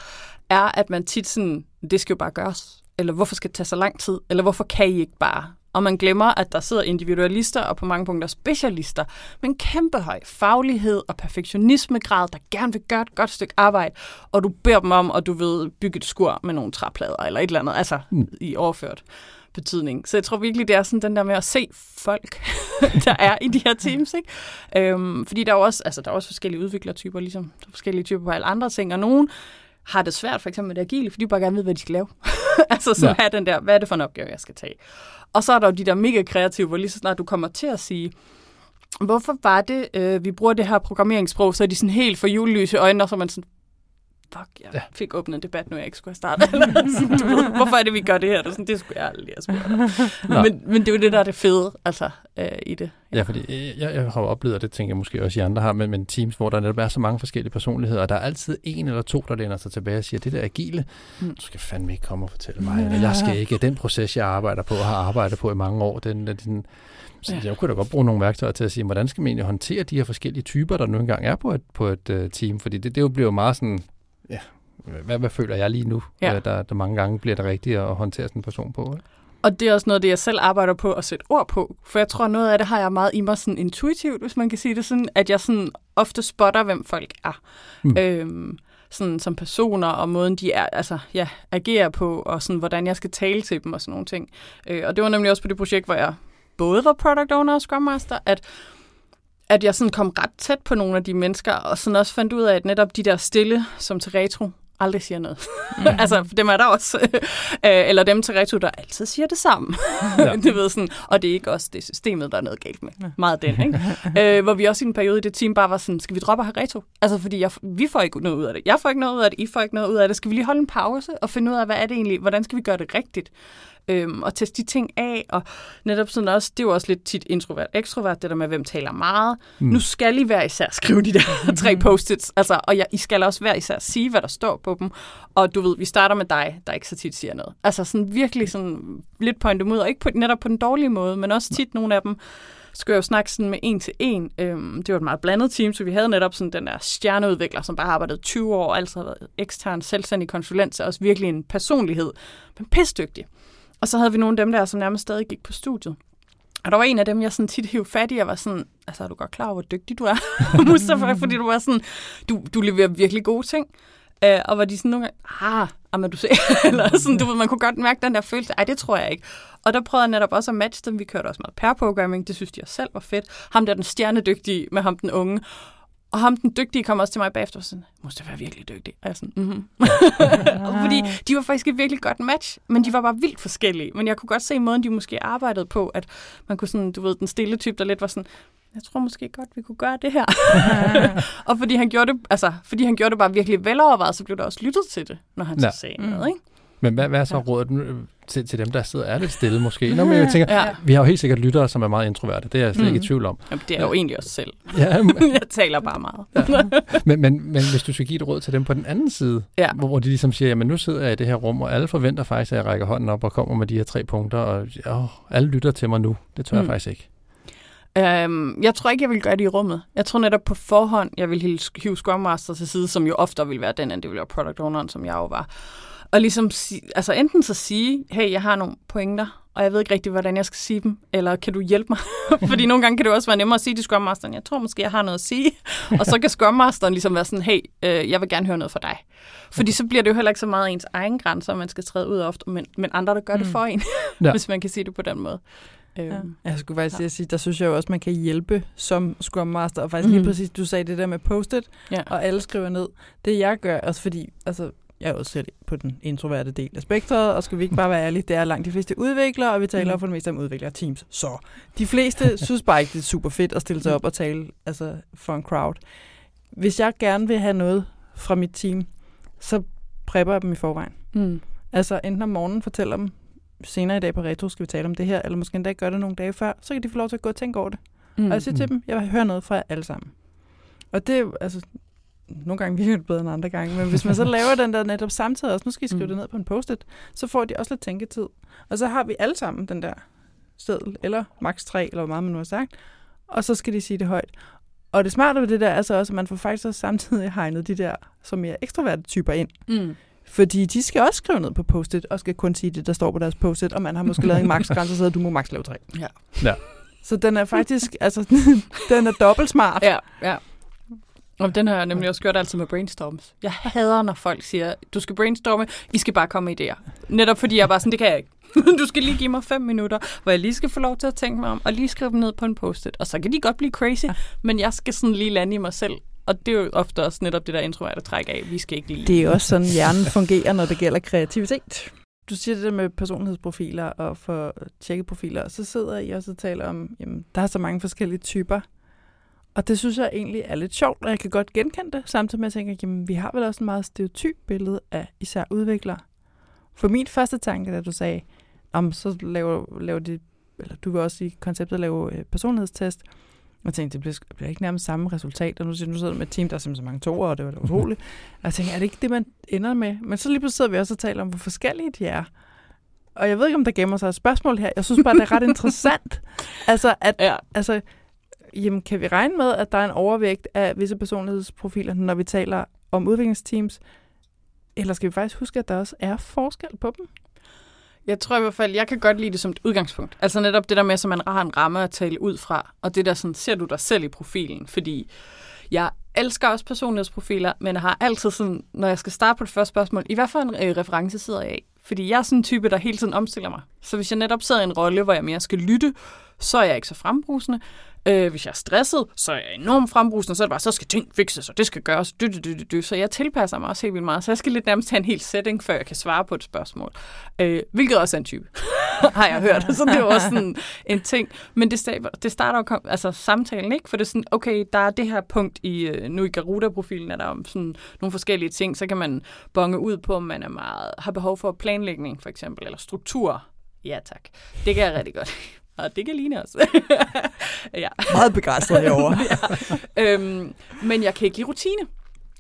er, at man tit sådan, det skal jo bare gøres. Eller hvorfor skal det tage så lang tid? Eller hvorfor kan I ikke bare? Og man glemmer, at der sidder individualister og på mange punkter specialister med en kæmpe høj faglighed og perfektionismegrad, der gerne vil gøre et godt stykke arbejde, og du beder dem om, at du ved bygge et skur med nogle træplader eller et eller andet, altså Mm. i overført betydning. Så jeg tror virkelig, det er sådan den der med at se folk, [laughs] der er i de her teams. Ikke? Øhm, fordi der er også, altså, der er også forskellige udviklertyper, ligesom der er forskellige typer på alle andre ting, og nogen har det svært, for eksempel med det agile, fordi de bare gerne ved, hvad de skal lave. [laughs] altså så ja. have den der, hvad er det for en opgave, jeg skal tage? Og så er der jo de der mega kreative, hvor lige så snart du kommer til at sige, hvorfor var det, øh, vi bruger det her programmeringssprog, så er de sådan helt for julelyse øjne, og så er man sådan, fuck, jeg Ja. fik åbnet en debat nu, jeg ikke skulle have startet. [laughs] Eller sådan, du ved, Hvorfor er det, vi gør det her? Det, sådan, det skulle jeg aldrig have spurgt men, men det er jo det, der er det fede altså, øh, i det. Ja, fordi øh, jeg, jeg har oplevet, og det tænker jeg måske også, I andre har, men, men teams, hvor der netop er så mange forskellige personligheder, og der er altid en eller to, der læner sig tilbage og siger, det der agile, Mm. du skal fandme ikke komme og fortælle mig, eller jeg skal ikke, den proces, jeg arbejder på og har arbejdet på i mange år, den, den, den så Ja. jeg kunne da godt bruge nogle værktøjer til at sige, hvordan skal man egentlig håndtere de her forskellige typer, der nu engang er på et, på et uh, team, fordi det, det jo bliver jo meget sådan, ja, hvad, hvad føler jeg lige nu, Ja. ja. der, der mange gange bliver det rigtigt at håndtere sådan en person på. Ikke? Og det er også noget af det, jeg selv arbejder på at sætte ord på. For jeg tror, noget af det har jeg meget i mig sådan intuitivt, hvis man kan sige det sådan, at jeg sådan ofte spotter, hvem folk er. Mm. Øhm, sådan, som personer, og måden de er, altså, ja, agerer på, og sådan, hvordan jeg skal tale til dem og sådan nogle ting. Øh, og det var nemlig også på det projekt, hvor jeg både var product owner og scrum master, at at jeg sådan kom ret tæt på nogle af de mennesker, og sådan også fandt ud af, at netop de der stille, som til retro, aldrig siger noget. Mm. [laughs] altså, dem er der også. [laughs] Øh, eller dem til retro, der altid siger det samme. Ja. [laughs] det ved sådan, og det er ikke også det systemet, der er noget galt med. Ja. Meget den, ikke? øh, hvor vi også i en periode i det team bare var sådan, skal vi droppe have retro? Altså, fordi jeg, vi får ikke noget ud af det. Jeg får ikke noget ud af det, I får ikke noget ud af det. Skal vi lige holde en pause og finde ud af, hvad er det egentlig? Hvordan skal vi gøre det rigtigt? Øhm, og teste de ting af, og netop sådan også, det er jo også lidt tit introvert, ekstrovert, det der med, hvem taler meget. Mm. Nu skal I hver især skrive de der [laughs] tre post-its, altså, og ja, I skal også hver især sige, hvad der står på dem, og du ved, vi starter med dig, der ikke så tit siger noget. Altså sådan virkelig sådan lidt point ud, og ikke på, netop på den dårlige måde, men også tit nogle af dem, skulle jeg jo snakke sådan med en til en. Øhm, det var et meget blandet team, så vi havde netop sådan den der stjerneudvikler, som bare har arbejdet 20 år, altså har været ekstern, selvstændig konsulent, så også virkelig en personlighed, men pisdygtig. Og så havde vi nogle af dem der, som nærmest stadig gik på studiet. Og der var en af dem, jeg sådan tit hævde fat i, og var sådan, altså er du godt klar over, hvor dygtig du er, [laughs] Mustafa, fordi du var sådan, du, du leverer virkelig gode ting. Uh, og var de sådan nogle gange, ah, men du ser, [laughs] eller sådan, du ved, man kunne godt mærke den der følelse, ej, det tror jeg ikke. Og der prøvede jeg netop også at matche dem, vi kørte også meget pair-programming, det synes de også selv var fedt. Ham der den stjernedygtige med ham den unge. Og ham, den dygtige, kom også til mig bagefter og sådan, måste være virkelig dygtig. Og jeg sådan, mm-hmm. [laughs] Fordi de var faktisk et virkelig godt match, men de var bare vildt forskellige. Men jeg kunne godt se måden, de måske arbejdede på, at man kunne sådan, du ved, den stille type, der lidt var sådan, jeg tror måske godt, vi kunne gøre det her. [laughs] og fordi han, gjorde det, altså, fordi han gjorde det bare virkelig velovervejet, så blev der også lyttet til det, når han ja. så sagde mm. noget, ikke? Men hvad, hvad er så ja. rådet til, til dem, der sidder er lidt stille måske? Nå, men jeg tænker, ja. vi har jo helt sikkert lyttere, som er meget introverte. Det er jeg slet mm. ikke i mm. tvivl om. Jamen, det er jo egentlig også selv. Ja, [laughs] men, jeg taler bare meget. ja. men, men, men hvis du skal give et råd til dem på den anden side, ja. hvor, hvor de ligesom siger, jamen nu sidder jeg i det her rum, og alle forventer faktisk, at jeg rækker hånden op og kommer med de her tre punkter, og åh, alle lytter til mig nu. Det tør mm. jeg faktisk ikke. Um, jeg tror ikke, jeg vil gøre det i rummet. Jeg tror netop på forhånd, jeg vil hive Scrum Master til side, som jo ofte vil være den, end det vil være Product Owneren, som jeg jo var. Og ligesom, altså enten så sige, hey, jeg har nogle pointer, og jeg ved ikke rigtig, hvordan jeg skal sige dem, eller kan du hjælpe mig? [laughs] Fordi nogle gange kan det også være nemmere at sige til Scrum Masteren, jeg tror måske, jeg har noget at sige. og så kan Scrum Masteren ligesom være sådan, hey, øh, jeg vil gerne høre noget fra dig. Fordi så bliver det jo heller ikke så meget ens egen grænser, man skal træde ud ofte, men, men andre, der gør det mm. for en, [laughs] ja. hvis man kan sige det på den måde. Ja. Øhm, jeg skulle faktisk ja. sige, der synes jeg jo også, man kan hjælpe som Scrum Master. Og faktisk mm. lige præcis, du sagde det der med post-it, ja. og alle skriver ned. Det jeg gør, også fordi, altså, jeg er også selv på den introverte del af spektret, og skal vi ikke bare være ærlige, det er langt de fleste udviklere, og vi taler mm. for det meste om udviklere teams. Så de fleste synes bare ikke, det er super fedt at stille sig op og tale altså, for en crowd. Hvis jeg gerne vil have noget fra mit team, så prepper jeg dem i forvejen. Mm. Altså enten om morgenen fortæller dem, senere i dag på Retro skal vi tale om det her, eller måske endda gøre det nogle dage før, så kan de få lov til at gå og tænke over det. Mm. Og jeg siger til dem, jeg vil høre noget fra jer alle sammen. Og det altså, nogle gange virker det bedre end andre gange, men hvis man så [laughs] laver den der netop samtidig også, nu skal I skrive mm. det ned på en post-it, så får de også lidt tænketid. Og så har vi alle sammen den der seddel, eller max 3, eller hvor meget man nu har sagt, og så skal de sige det højt. Og det smarte ved det der er så også, at man får faktisk også samtidig [laughs] hegnet de der, som mere ekstroverte typer ind. Mm. Fordi de skal også skrive ned på post-it, og skal kun sige det, der står på deres post-it, og man har måske lavet en max-grænse, så du må max lave tre. Ja. ja. Så den er faktisk, altså, [laughs] den er dobbelt smart. Ja, ja. Og den har jeg nemlig også gjort altid med brainstorms. Jeg hader, når folk siger, du skal brainstorme, I skal bare komme med idéer. Netop fordi jeg bare sådan, det kan jeg ikke. [laughs] Du skal lige give mig fem minutter, hvor jeg lige skal få lov til at tænke mig om, og lige skrive dem ned på en post-it. Og så kan de godt blive crazy, men jeg skal sådan lige lande i mig selv. Og det er jo ofte også netop det der introverte træk af, vi skal ikke lige... Det er også sådan, hjernen fungerer, når det gælder kreativitet. Du siger det der med personlighedsprofiler og for tjekkeprofiler, og så sidder I også og taler om, jamen, der er så mange forskellige typer og det synes jeg egentlig er lidt sjovt, og jeg kan godt genkende det, samtidig med at jeg tænker, jamen vi har vel også en meget stereotyp billede af især udviklere. For min første tanke, da du sagde, om så laver, laver de, eller du vil også i konceptet lave øh, personlighedstest, jeg tænkte, det bliver, bliver ikke nærmest samme resultat, og nu, nu sidder med et team, der er simpelthen så mange toer, og det var da [laughs] utroligt. og jeg tænkte, er det ikke det, man ender med? Men så lige pludselig sidder vi også og taler om, hvor forskellige de er. Og jeg ved ikke, om der gemmer sig et spørgsmål her. Jeg synes bare, det er ret [laughs] interessant. altså, at, ja. altså, Jamen, kan vi regne med, at der er en overvægt af visse personlighedsprofiler, når vi taler om udviklingsteams? Eller skal vi faktisk huske, at der også er forskel på dem? Jeg tror i hvert fald, jeg kan godt lide det som et udgangspunkt. Altså netop det der med, at man har en ramme at tale ud fra, og det der sådan, ser du dig selv i profilen? Fordi jeg elsker også personlighedsprofiler, men jeg har altid sådan, når jeg skal starte på det første spørgsmål, i hvad for en øh, reference sidder jeg i? Fordi jeg er sådan en type, der hele tiden omstiller mig. Så hvis jeg netop sidder i en rolle, hvor jeg mere skal lytte, så er jeg ikke så frembrusende. Øh, hvis jeg er stresset, så er jeg enormt frembrusende, så er det bare, så skal ting fikses, og det skal gøres, dy, dy, dy, dy. så jeg tilpasser mig også helt vildt meget. Så jeg skal lidt nærmest have en hel setting, før jeg kan svare på et spørgsmål. Øh, hvilket også er en type, [laughs] har jeg hørt. Så det er også sådan en ting. Men det, det starter jo altså, samtalen, ikke? For det er sådan, okay, der er det her punkt i, øh, nu i Garuda-profilen, er der om sådan nogle forskellige ting, så kan man bonge ud på, om man er meget, har behov for planlægning, for eksempel, eller struktur. Ja, tak. Det kan jeg rigtig godt og det kan ligne os. [laughs] ja. Meget begejstret herovre. [laughs] ja. øhm, men jeg kan ikke lide rutine.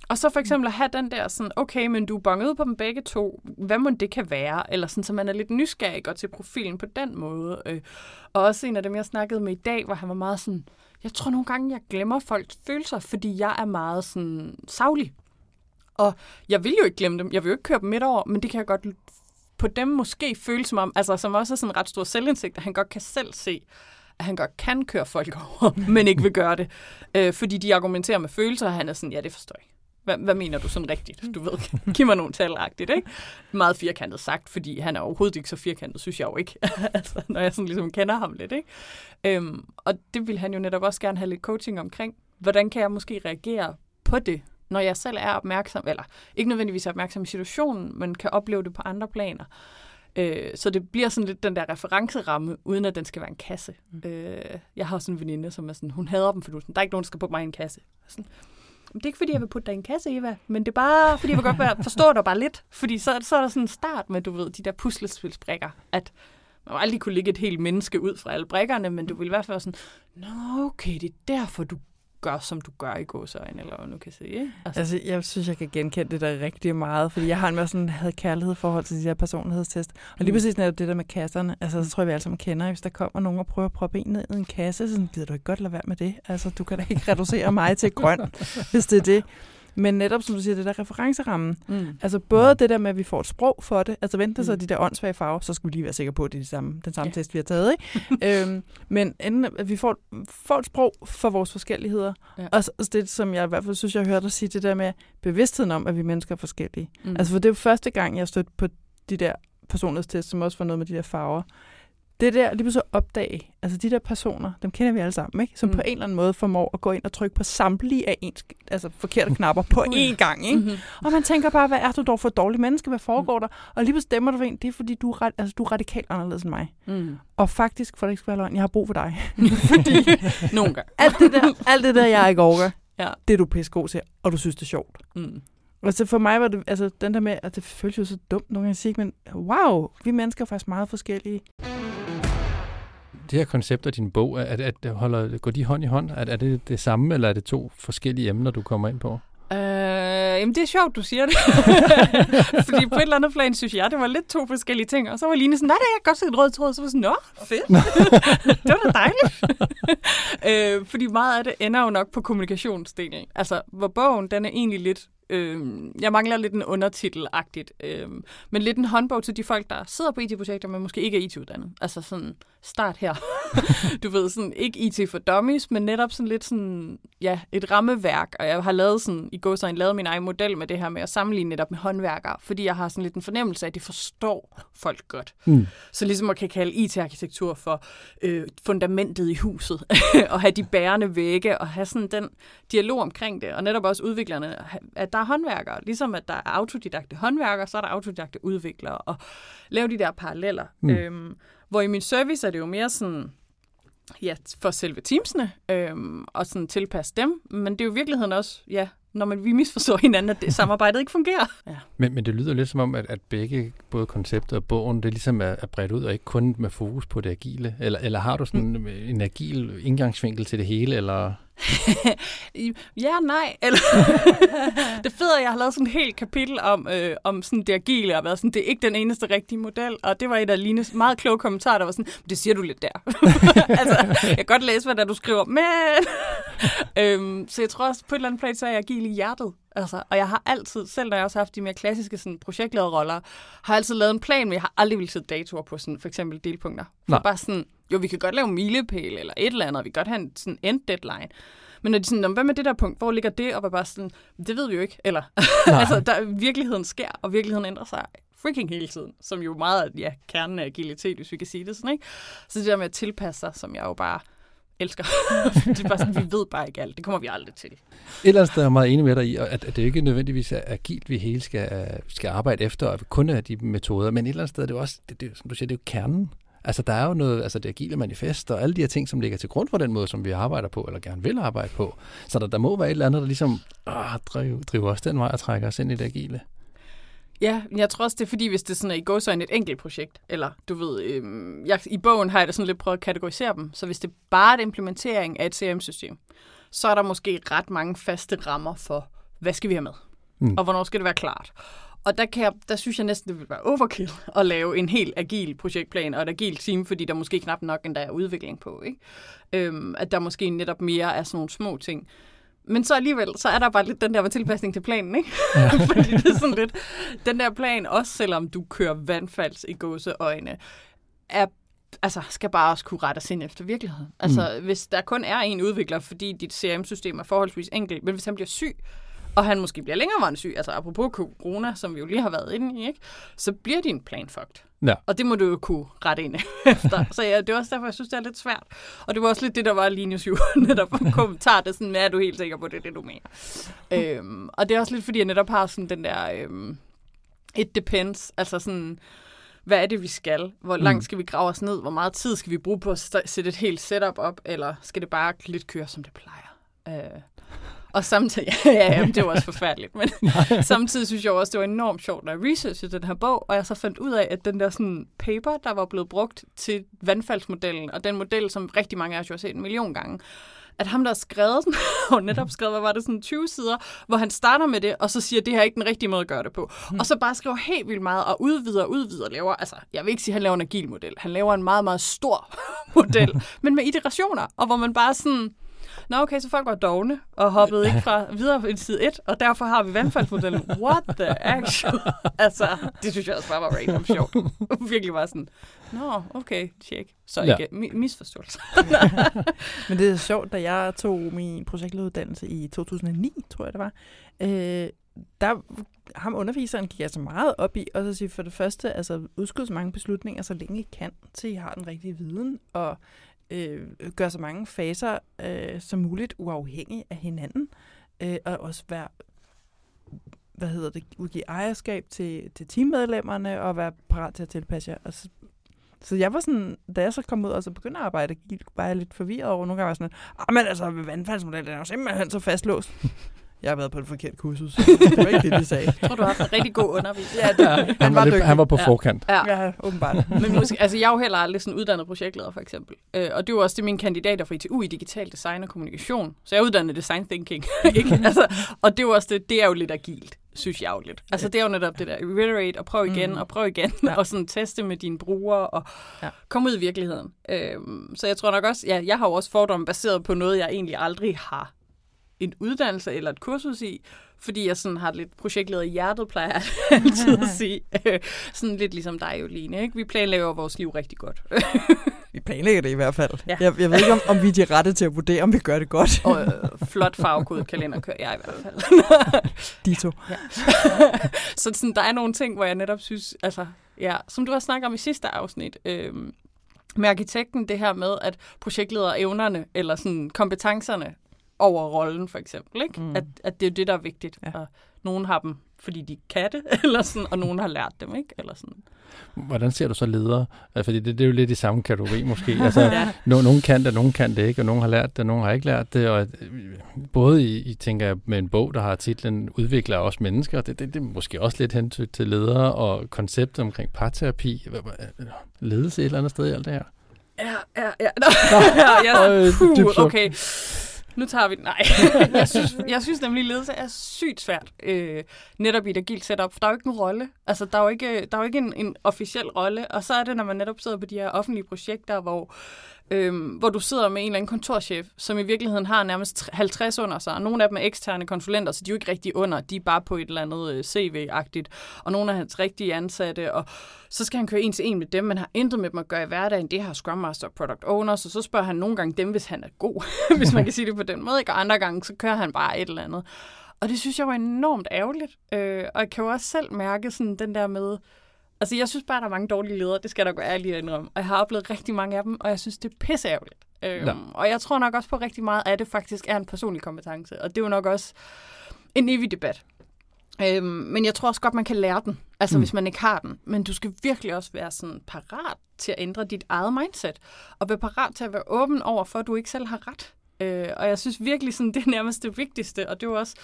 Og så for eksempel at have den der sådan, okay, men du er bonget ud på dem begge to, hvad må det kan være? Eller sådan, så man er lidt nysgerrig og til profilen på den måde. Øh, og også en af dem, jeg snakkede med i dag, hvor han var meget sådan, jeg tror nogle gange, jeg glemmer folks følelser, fordi jeg er meget sådan savlig. Og jeg vil jo ikke glemme dem, jeg vil jo ikke køre dem midt over, men det kan jeg godt på dem måske føles som om, altså som også er sådan en ret stor selvindsigt, at han godt kan selv se, at han godt kan køre folk [laughs] over, men ikke vil gøre det. Øh, fordi de argumenterer med følelser, og han er sådan, ja, det forstår jeg. Hvad, hvad mener du sådan rigtigt? Du ved, [laughs] giv mig nogle talagtigt, ikke? Meget firkantet sagt, fordi han er overhovedet ikke så firkantet, synes jeg jo ikke. [laughs] altså, når jeg sådan ligesom kender ham lidt, ikke? Øhm, og det vil han jo netop også gerne have lidt coaching omkring. Hvordan kan jeg måske reagere på det, når jeg selv er opmærksom, eller ikke nødvendigvis er opmærksom i situationen, men kan opleve det på andre planer. Øh, så det bliver sådan lidt den der referenceramme, uden at den skal være en kasse. Mm. Øh, jeg har også en veninde, som er sådan, hun hader dem, for sådan, der er ikke nogen, der skal putte mig i en kasse. Sådan, det er ikke, fordi jeg vil putte dig i en kasse, Eva, men det er bare, fordi jeg vil godt være, [laughs] forstå dig bare lidt. Fordi så, så er der sådan en start med, du ved, de der puslespilsbrikker, at man aldrig kunne ligge et helt menneske ud fra alle brikkerne, men du vil i hvert fald være sådan, nå okay, det er derfor, du gør, som du gør i gåsøjne, eller hvad nu kan sige. Altså. altså, jeg synes, jeg kan genkende det der rigtig meget, fordi jeg har en mere sådan, havde kærlighed forhold til de her personlighedstest. Og lige mm. præcis netop det der med kasserne, altså, så tror jeg, vi alle sammen kender, hvis der kommer nogen og prøver at proppe en ned i en kasse, så gider du ikke godt lade være med det. Altså, du kan da ikke reducere mig til grøn, hvis det er det. Men netop, som du siger, det der referenceramme. Mm. Altså både det der med, at vi får et sprog for det, altså vente mm. så de der åndssvage farver, så skal vi lige være sikre på, at det er de samme, den samme ja. test, vi har taget. Ikke? [laughs] øhm, men enten, at vi får, får et sprog for vores forskelligheder. Ja. Og så det, som jeg i hvert fald synes, jeg hørte dig sige, det der med bevidstheden om, at vi mennesker er forskellige. Mm. Altså for det er jo første gang, jeg stødt på de der personlighedstest, som også var noget med de der farver det der lige så opdage, altså de der personer, dem kender vi alle sammen, ikke? som mm. på en eller anden måde formår at gå ind og trykke på samtlige af ens altså forkerte knapper på én gang. Ikke? Mm-hmm. Og man tænker bare, hvad er du dog for et dårligt menneske? Hvad foregår mm. der? Og lige stemmer du for en, det er fordi, du er, altså, du er radikalt anderledes end mig. Mm. Og faktisk, for det ikke skal være løgn, jeg har brug for dig. [laughs] fordi Nogle gange. alt, det der, alt det der, jeg ikke overgår, ja. det er du pisse god til, og du synes, det er sjovt. Mm. Og så for mig var det, altså den der med, at det føles jo så dumt nogle gange at sige, men wow, vi mennesker er faktisk meget forskellige det her koncept af din bog, at, at, at holder, går de hånd i hånd? Er, er det det samme, eller er det to forskellige emner, du kommer ind på? Øh, jamen, det er sjovt, du siger det. [laughs] Fordi på et eller andet plan, synes jeg, det var lidt to forskellige ting. Og så var Line sådan, nej, det er godt set en rød tråd. Så var sådan, nå, fedt. [laughs] det var da dejligt. [laughs] øh, fordi meget af det ender jo nok på kommunikationsdelen. Altså, hvor bogen, den er egentlig lidt Øh, jeg mangler lidt en undertitel-agtigt. Øh, men lidt en håndbog til de folk, der sidder på IT-projekter, men måske ikke er IT-uddannet. Altså sådan, start her. [laughs] du ved, sådan, ikke IT for dummies, men netop sådan lidt sådan, ja, et rammeværk. Og jeg har lavet sådan, i går så lavet min egen model med det her med at sammenligne netop med håndværkere, fordi jeg har sådan lidt en fornemmelse af, at de forstår folk godt. Mm. Så ligesom at kan kalde IT-arkitektur for øh, fundamentet i huset, [laughs] og have de bærende vægge, og have sådan den dialog omkring det, og netop også udviklerne, at der er håndværkere, ligesom at der er autodidakte håndværkere, så er der autodidakte udviklere, og lave de der paralleller. Mm. Øhm, hvor i min service er det jo mere sådan, ja, for selve teamsene, øhm, og sådan tilpasse dem, men det er jo i virkeligheden også, ja, når man, vi misforstår hinanden, at det [laughs] samarbejdet ikke fungerer. Ja. Men, men det lyder lidt som om, at, at begge, både konceptet og bogen, det ligesom er, er bredt ud, og ikke kun med fokus på det agile. Eller, eller har du sådan mm. en agil indgangsvinkel til det hele, eller... ja, nej. Eller [laughs] det fede er, at jeg har lavet sådan et helt kapitel om, øh, om sådan det agile, og været sådan, det er ikke den eneste rigtige model, og det var et af Lines meget kloge kommentarer, der var sådan, det siger du lidt der. [laughs] altså, jeg kan godt læse, hvad der du skriver, men... øhm, så jeg tror også, på et eller andet plan, så er jeg agil i hjertet. Altså, og jeg har altid, selv når jeg også har haft de mere klassiske sådan, projektlederroller, har jeg altid lavet en plan, men jeg har aldrig ville sætte datoer på sådan, for eksempel delpunkter. For bare sådan, jo, vi kan godt lave milepæl eller et eller andet, vi kan godt have en sådan end deadline. Men når de sådan, "Nå, hvad med det der punkt? Hvor ligger det? Og var bare sådan, det ved vi jo ikke. Eller, [laughs] altså, der, virkeligheden sker, og virkeligheden ændrer sig freaking hele tiden, som jo meget er ja, kernen af agilitet, hvis vi kan sige det sådan, ikke? Så det der med at tilpasse sig, som jeg jo bare elsker. [laughs] det er bare sådan, vi ved bare ikke alt. Det kommer vi aldrig til. Et eller andet sted er jeg meget enig med dig i, at, at det ikke nødvendigvis er agilt, vi hele skal, skal arbejde efter, og kun er de metoder, men et eller andet sted er det jo også, det, det, som du siger, det er jo kernen. Altså, der er jo noget, altså det agile manifest og alle de her ting, som ligger til grund for den måde, som vi arbejder på, eller gerne vil arbejde på. Så der, der må være et eller andet, der ligesom åh, driver, driver os den vej og trækker os ind i det agile. Ja, men jeg tror også, det er fordi, hvis det sådan er i går så et enkelt projekt, eller du ved, øhm, jeg, i bogen har jeg da sådan lidt prøvet at kategorisere dem, så hvis det bare er et implementering af et CRM-system, så er der måske ret mange faste rammer for, hvad skal vi have med, mm. og hvornår skal det være klart. Og der, kan jeg, der synes jeg næsten, det vil være overkill at lave en helt agil projektplan og et agilt team, fordi der måske knap nok endda er udvikling på. Ikke? Øhm, at der måske netop mere er sådan nogle små ting. Men så alligevel, så er der bare lidt den der med tilpasning til planen, ikke? Ja. [laughs] Fordi det er sådan lidt, den der plan, også selvom du kører vandfalds i gåseøjne, er altså, skal bare også kunne rette sig ind efter virkeligheden. Altså, mm. hvis der kun er en udvikler, fordi dit CRM-system er forholdsvis enkelt, men hvis han bliver syg, og han måske bliver længerevarende syg, altså apropos corona, som vi jo lige har været inde i, ikke? så bliver din plan fucked. Ja. Og det må du jo kunne rette ind [laughs] efter. Så ja, det er også derfor, jeg synes, det er lidt svært. Og det var også lidt det, der var Linus [laughs] jo netop kommentar, det sådan, er du helt sikker på, det er det, du mener. øhm, og det er også lidt, fordi jeg netop har sådan den der, øhm, it depends, altså sådan, hvad er det, vi skal? Hvor langt skal vi grave os ned? Hvor meget tid skal vi bruge på at sætte et helt setup op? Eller skal det bare lidt køre, som det plejer? Øh, og samtidig, [laughs] ja, ja, ja, det var også forfærdeligt, men [laughs] samtidig synes jeg også, det var enormt sjovt, når jeg researchede den her bog, og jeg så fandt ud af, at den der sådan paper, der var blevet brugt til vandfaldsmodellen, og den model, som rigtig mange af os jo har set en million gange, at ham, der har skrevet den, [laughs] og netop skrevet, hvad var det, sådan 20 sider, hvor han starter med det, og så siger, at det her er ikke den rigtige måde at gøre det på. Og så bare skriver helt vildt meget, og udvider og udvider, laver, altså, jeg vil ikke sige, at han laver en agil model, han laver en meget, meget stor model, men med iterationer, og hvor man bare sådan, Nå okay, så folk var dogne og hoppede ikke fra videre til side 1, og derfor har vi vandfaldsmodellen. What the action? altså, det synes jeg også bare var random sjovt. [laughs] Virkelig var sådan, nå, okay, tjek. Så Ja. ikke mi- misforståelse. [laughs] Men det er sjovt, da jeg tog min projektlederuddannelse i 2009, tror jeg det var, øh, der ham underviseren gik altså meget op i, og så sige for det første, altså udskyde så mange beslutninger, så længe I kan, til I har den rigtige viden, og øh, gøre så mange faser øh, som muligt uafhængige af hinanden, øh, og også være hvad hedder det, udgive ejerskab til, til teammedlemmerne og være parat til at tilpasse jer. Og så, så jeg var sådan, da jeg så kom ud og så begyndte at arbejde, gik- var jeg lidt forvirret over. Nogle gange var jeg sådan, ah, men altså, vandfaldsmodellen er jo simpelthen så fastlåst jeg har været på et forkert kursus. [laughs] det var ikke det, de sagde. Jeg tror, du har haft en rigtig god undervisning. Ja, det, Han, han var, var lidt, han var på Ja. forkant. Ja. Ja, åbenbart. Men måske, altså, jeg er jo heller aldrig sådan uddannet projektleder, for eksempel. Øh, og det jo også det, mine kandidater fra ITU i digital design og kommunikation. Så jeg er uddannet design thinking. [laughs] ikke? Altså, og det er jo også det, det er jo lidt agilt, synes jeg jo lidt. Altså, det er jo netop det der, reiterate og prøv igen Mm. og prøv igen, Ja. [laughs] og sådan teste med dine brugere og Ja. komme ud i virkeligheden. Øh, så jeg tror nok også, ja, jeg har jo også fordomme baseret på noget, jeg egentlig aldrig har en uddannelse eller et kursus i, fordi jeg sådan har lidt projektleder i hjertet, plejer jeg [laughs] altid at sige. Øh, sådan lidt ligesom dig, Joline. Ikke? Vi planlægger vores liv rigtig godt. [laughs] Vi planlægger det i hvert fald. Ja. Ja. Jeg, jeg ved ikke, om, om vi er de rette til at vurdere, om vi gør det godt. Og øh, flot farvekodet kalender kører jeg i hvert fald. [laughs] De to. så sådan, der er nogle ting, hvor jeg netop synes, altså, ja, som du har snakket om i sidste afsnit, øh, med arkitekten, det her med, at projektleder evnerne, eller sådan kompetencerne over rollen, for eksempel, ikke? Mm. At, at det er det, der er vigtigt. Ja. Og nogen har dem, fordi de kan det, [laughs] eller sådan, og nogen har lært dem, ikke? Eller sådan. Hvordan ser du så ledere? Fordi det, det er jo lidt i samme kategori måske. [laughs] Altså, Ja. no, nogen kan det, nogen kan det ikke, og nogen har lært det, og nogen har ikke lært det. Og øh, både i, i tænker jeg, med en bog, der har titlen Udvikler os mennesker, det, det, det er måske også lidt hen til, ledere og konceptet omkring parterapi. Hvad- Ledelse et eller andet sted i alt det her. Ja, ja, ja. [laughs] Nå, ja, Øj, ja. Puh, suk. okay. Nu tager vi den. Nej. [laughs] jeg, synes, jeg synes nemlig, at ledelse er sygt svært. Øh, netop i et agilt setup. For der er jo ikke en rolle. Altså, der er jo ikke, øh, der er jo ikke en, en officiel rolle. Og så er det, når man netop sidder på de her offentlige projekter, hvor øhm, hvor du sidder med en eller anden kontorchef, som i virkeligheden har nærmest 50 under sig, og nogle af dem er eksterne konsulenter, så de er jo ikke rigtig under, de er bare på et eller andet øh, CV-agtigt, og nogle af hans rigtige ansatte, og så skal han køre en til en med dem, men har intet med dem at gøre i hverdagen, det har Scrum Master og Product Owner, så så spørger han nogle gange dem, hvis han er god, [laughs] hvis man kan sige det på den måde, ikke? og andre gange, så kører han bare et eller andet. Og det synes jeg var enormt ærgerligt, øh, og jeg kan jo også selv mærke sådan den der med, Altså, jeg synes bare, der er mange dårlige ledere. Det skal der gå ærligt indrømme. Og jeg har oplevet rigtig mange af dem, og jeg synes, det er pisseærgerligt. Øhm, ja. Og jeg tror nok også på rigtig meget af det faktisk er en personlig kompetence. Og det er jo nok også en evig debat. Øhm, men jeg tror også godt, man kan lære den, altså mm. hvis man ikke har den. Men du skal virkelig også være sådan parat til at ændre dit eget mindset. Og være parat til at være åben over for, at du ikke selv har ret. Øh, og jeg synes virkelig, sådan, [laughs] det er nærmest det vigtigste. Og det er jo også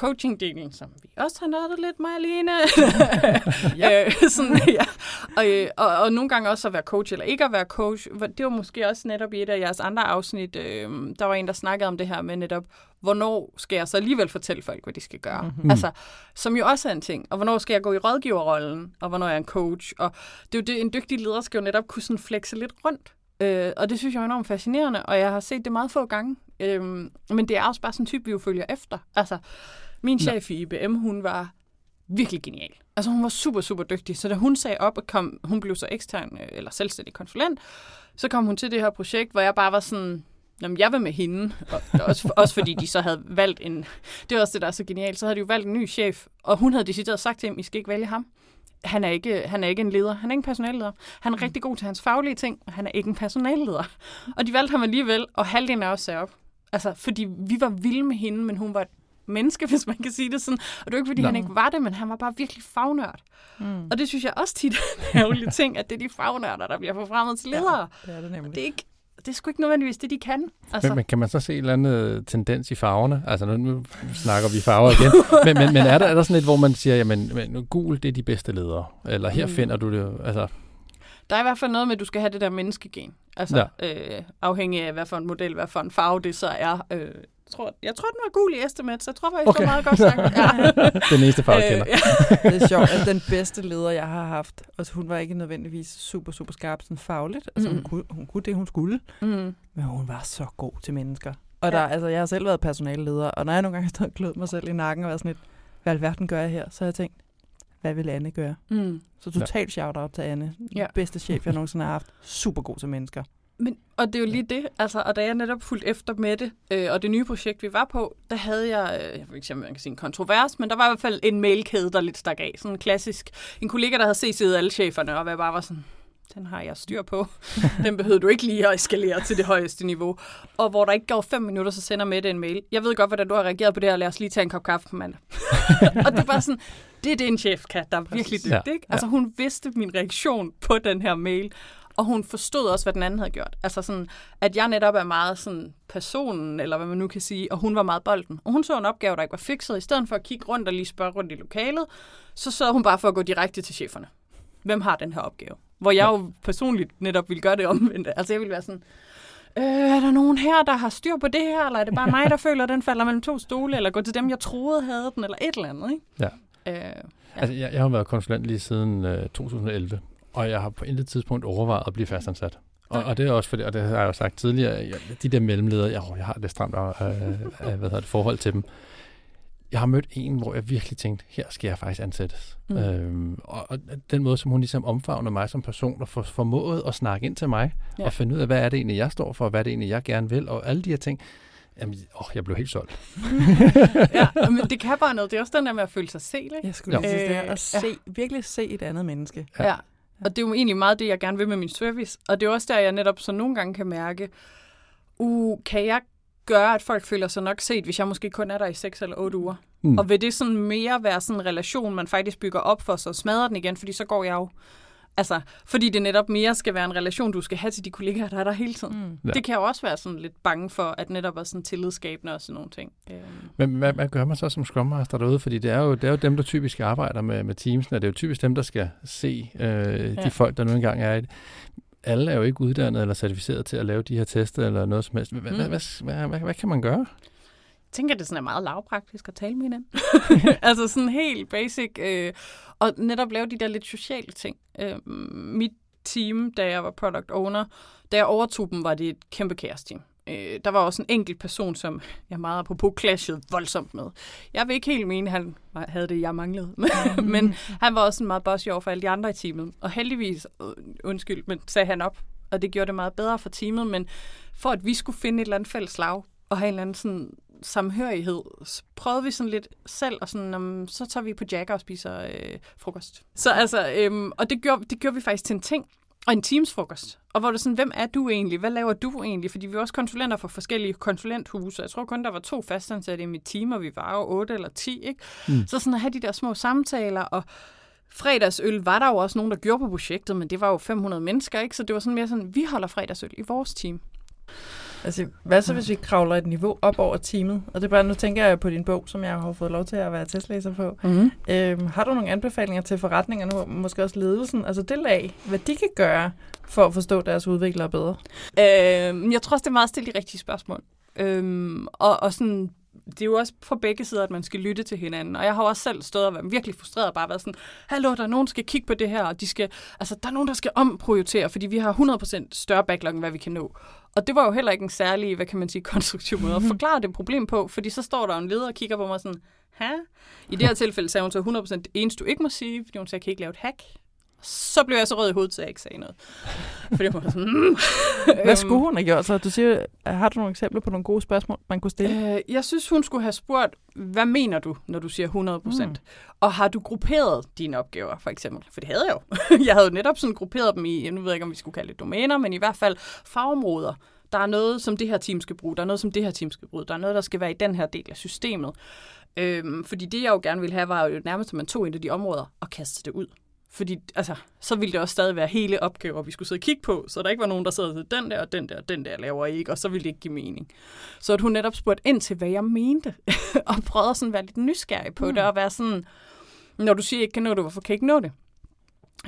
coaching-delen, som vi også har nørdet lidt, mig alene. [laughs] ja. øh, sådan, [laughs] ja. og, øh, og, og nogle gange også at være coach eller ikke at være coach. Det var måske også netop i et af jeres andre afsnit, øh, der var en, der snakkede om det her med netop, hvornår skal jeg så alligevel fortælle folk, hvad de skal gøre? Mm-hmm. Altså, som jo også er en ting. Og hvornår skal jeg gå i rådgiverrollen, og hvornår er jeg en coach? Og det er jo det, en dygtig leder skal jo netop kunne sådan flexe lidt rundt. Øh, og det synes jeg er enormt fascinerende, og jeg har set det meget få gange. Øh, men det er også bare sådan en type, vi jo følger efter. Altså, min chef i IBM, hun var virkelig genial. Altså hun var super, super dygtig. Så da hun sagde op, og kom, hun blev så ekstern øh, eller selvstændig konsulent, så kom hun til det her projekt, hvor jeg bare var sådan, Jamen, jeg vil med hende, og også, også fordi de så havde valgt en, [laughs] det er også det, der er så genialt, så havde de jo valgt en ny chef, og hun havde decideret sagt til ham, I skal ikke vælge ham. Han er ikke, han er ikke en leder, han er ikke en personalleder. Han er mm. rigtig god til hans faglige ting, og han er ikke en personalleder. Og de valgte ham alligevel, og halvdelen af os sagde op. Altså, fordi vi var vilde med hende, men hun var et menneske, [laughs] hvis man kan sige det sådan. Og det er ikke, fordi Nå. han ikke var det, men han var bare virkelig fagnørd. Mm. Og det synes jeg også tit er en ting, at det er de fagnørder, der bliver forfremmet til ledere. Ja, det er det nemlig. Det er ikke, det er sgu ikke nødvendigvis det, de kan. Altså. Men, men kan man så se en eller anden øh, tendens i farverne? Altså nu, nu snakker vi farver [laughs] igen. men, men, men er, der, er der sådan lidt, hvor man siger, jamen men, gul, det er de bedste ledere? Eller her mm. finder du det? Altså. Der er i hvert fald noget med, at du skal have det der menneskegen. Altså ja. øh, afhængig af, hvad for en model, hvad for en farve det så er. Øh, tror, jeg tror, den var gul i Estimate, så jeg tror faktisk, okay. det var meget godt sagt. [laughs] Ja. den eneste farve, jeg kender. ja. [laughs] Det er sjovt, at den bedste leder, jeg har haft, altså hun var ikke nødvendigvis super, super skarp sådan fagligt. Altså mm. hun, kunne, hun kunne det, hun skulle. Mm. Men hun var så god til mennesker. Og der, ja. altså, jeg har selv været personalleder, og når jeg nogle gange har stået og klødt mig selv i nakken og været sådan lidt, hvad alverden gør jeg her? Så har jeg tænkt, hvad vil Anne gøre? Mm. Så totalt ja. shout-out til Anne. Ja. Bedste chef, jeg nogensinde har haft. Super god til mennesker. Men, og det er jo lige det, altså, og da jeg netop fulgte efter med det, øh, og det nye projekt, vi var på, der havde jeg, øh, jeg ved ikke, om man kan sige en kontrovers, men der var i hvert fald en mailkæde, der lidt stak af. Sådan en klassisk, en kollega, der havde set alle cheferne, og jeg bare var sådan, den har jeg styr på. [laughs] Den behøver du ikke lige at eskalere til det højeste niveau. Og hvor der ikke går fem minutter, så sender med en mail. Jeg ved godt, hvordan du har reageret på det her, lad os lige tage en kop kaffe på mandag. [laughs] og det var sådan, det er det, en chef kan, der er virkelig dygtig. Ikke? Altså hun vidste min reaktion på den her mail. Og hun forstod også, hvad den anden havde gjort. Altså sådan, at jeg netop er meget sådan personen, eller hvad man nu kan sige, og hun var meget bolden. Og hun så en opgave, der ikke var fikset. I stedet for at kigge rundt og lige spørge rundt i lokalet, så så hun bare for at gå direkte til cheferne. Hvem har den her opgave? Hvor jeg jo personligt netop ville gøre det omvendt. Altså jeg ville være sådan, øh, er der nogen her, der har styr på det her, eller er det bare mig, der [laughs] føler, at den falder mellem to stole, eller gå til dem, jeg troede havde den, eller et eller andet, ikke? Ja. Øh, ja. Altså, jeg, jeg har været konsulent lige siden øh, 2011, og jeg har på intet tidspunkt overvejet at blive fastansat. Og, og det er også fordi, og det har jeg jo sagt tidligere, jeg, de der mellemledere, jeg, jeg har det stramt af, af, af hvad hedder det, forhold til dem. Jeg har mødt en, hvor jeg virkelig tænkte, her skal jeg faktisk ansættes. Mm. Øhm, og, og den måde, som hun ligesom omfavner mig som person, og for, formået at snakke ind til mig, ja. og finde ud af, hvad er det egentlig, jeg står for, og hvad er det egentlig, jeg gerne vil, og alle de her ting. Jamen, åh, jeg blev helt solgt. [laughs] ja, [laughs] men det kan bare noget. Det er også den der med at føle sig set, ikke? Jeg skulle lige sige, det er at se, ja. virkelig se et andet menneske. Ja. ja. Og det er jo egentlig meget det, jeg gerne vil med min service. Og det er også der, jeg netop så nogle gange kan mærke, uh, kan jeg gøre, at folk føler sig nok set, hvis jeg måske kun er der i 6 eller 8 uger? Mm. Og vil det sådan mere være sådan en relation, man faktisk bygger op for, så smadrer den igen, fordi så går jeg jo Altså, fordi det netop mere skal være en relation, du skal have til de kollegaer, der er der hele tiden. Mm. Ja. Det kan jo også være sådan lidt bange for, at netop er sådan tillidsskabende og sådan nogle ting. Øhm. Men hvad, hvad gør man så som Scrum Master derude? Fordi det er jo, det er jo dem, der typisk arbejder med, med teamsene, og det er jo typisk dem, der skal se øh, de ja. folk, der nu engang er i det alle er jo ikke uddannet eller certificeret til at lave de her tester eller noget som helst. Hvad, mm. hvad, hvad, hvad, hvad, hvad kan man gøre? Tænker, det sådan er meget lavpraktisk at tale med hinanden. [laughs] altså sådan helt basic. Øh, og netop lave de der lidt sociale ting. Øh, mit team, da jeg var product owner. Da jeg overtog dem, var det et kæmpe kaos-team. Øh, der var også en enkelt person, som jeg meget apropos clashede voldsomt med. Jeg vil ikke helt mene, at han havde det, jeg manglede. [laughs] men han var også en meget bossy over for alle de andre i teamet. Og heldigvis, øh, undskyld, men sagde han op. Og det gjorde det meget bedre for teamet. Men for at vi skulle finde et eller andet fælles slag, og have en eller anden sådan samhørighed, så prøvede vi sådan lidt selv, og sådan, um, så tager vi på Jagger og spiser øh, frokost. Så altså, øhm, og det gjorde, det gjorde vi faktisk til en ting, og en teamsfrokost. Og hvor det sådan, hvem er du egentlig? Hvad laver du egentlig? Fordi vi er også konsulenter for forskellige konsulenthuse. Jeg tror kun, der var to fastansatte i mit team, og vi var jo otte eller ti. Ikke? Mm. Så sådan at have de der små samtaler, og fredagsøl var der jo også nogen, der gjorde på projektet, men det var jo 500 mennesker, ikke? Så det var sådan mere sådan, vi holder fredagsøl i vores team. Altså, hvad så, hvis vi kravler et niveau op over teamet? Og det er bare, nu tænker jeg på din bog, som jeg har fået lov til at være testlæser på. Mm-hmm. Øhm, har du nogle anbefalinger til forretningerne, og måske også ledelsen? Altså det lag, hvad de kan gøre for at forstå deres udviklere bedre? Øhm, jeg tror også, det er meget stille de rigtige spørgsmål. Øhm, og, og sådan det er jo også på begge sider, at man skal lytte til hinanden. Og jeg har også selv stået og været virkelig frustreret og bare været sådan, hallo, der er nogen, der skal kigge på det her, og de skal, altså, der er nogen, der skal omprioritere, fordi vi har 100% større backlog, end hvad vi kan nå. Og det var jo heller ikke en særlig, hvad kan man sige, konstruktiv måde at forklare det problem på, fordi så står der en leder og kigger på mig sådan, Hæ? I det her tilfælde sagde hun så 100% det eneste, du ikke må sige, fordi hun sagde, jeg kan ikke lave et hack. Så blev jeg så rød i hovedet, så jeg ikke sagde noget. [laughs] Fordi jeg var sådan, mm. Hvad skulle hun have gjort så? Du siger, har du nogle eksempler på nogle gode spørgsmål, man kunne stille? Øh, jeg synes, hun skulle have spurgt, hvad mener du, når du siger 100%? Mm. Og har du grupperet dine opgaver, for eksempel? For det havde jeg jo. [laughs] jeg havde jo netop sådan grupperet dem i, nu ved jeg ikke, om vi skulle kalde det domæner, men i hvert fald fagområder. Der er noget, som det her team skal bruge. Der er noget, som det her team skal bruge. Der er noget, der skal være i den her del af systemet. Øhm, fordi det, jeg jo gerne ville have, var jo nærmest, at man tog ind af de områder og kastede det ud. Fordi altså, så ville det også stadig være hele opgaver, vi skulle sidde og kigge på, så der ikke var nogen, der sad den der, og den der, og den der laver ikke, og så ville det ikke give mening. Så at hun netop spurgte ind til, hvad jeg mente, [laughs] og prøvede sådan at være lidt nysgerrig på mm. det, og være sådan, når du siger, at ikke kan nå det, hvorfor kan jeg ikke nå det?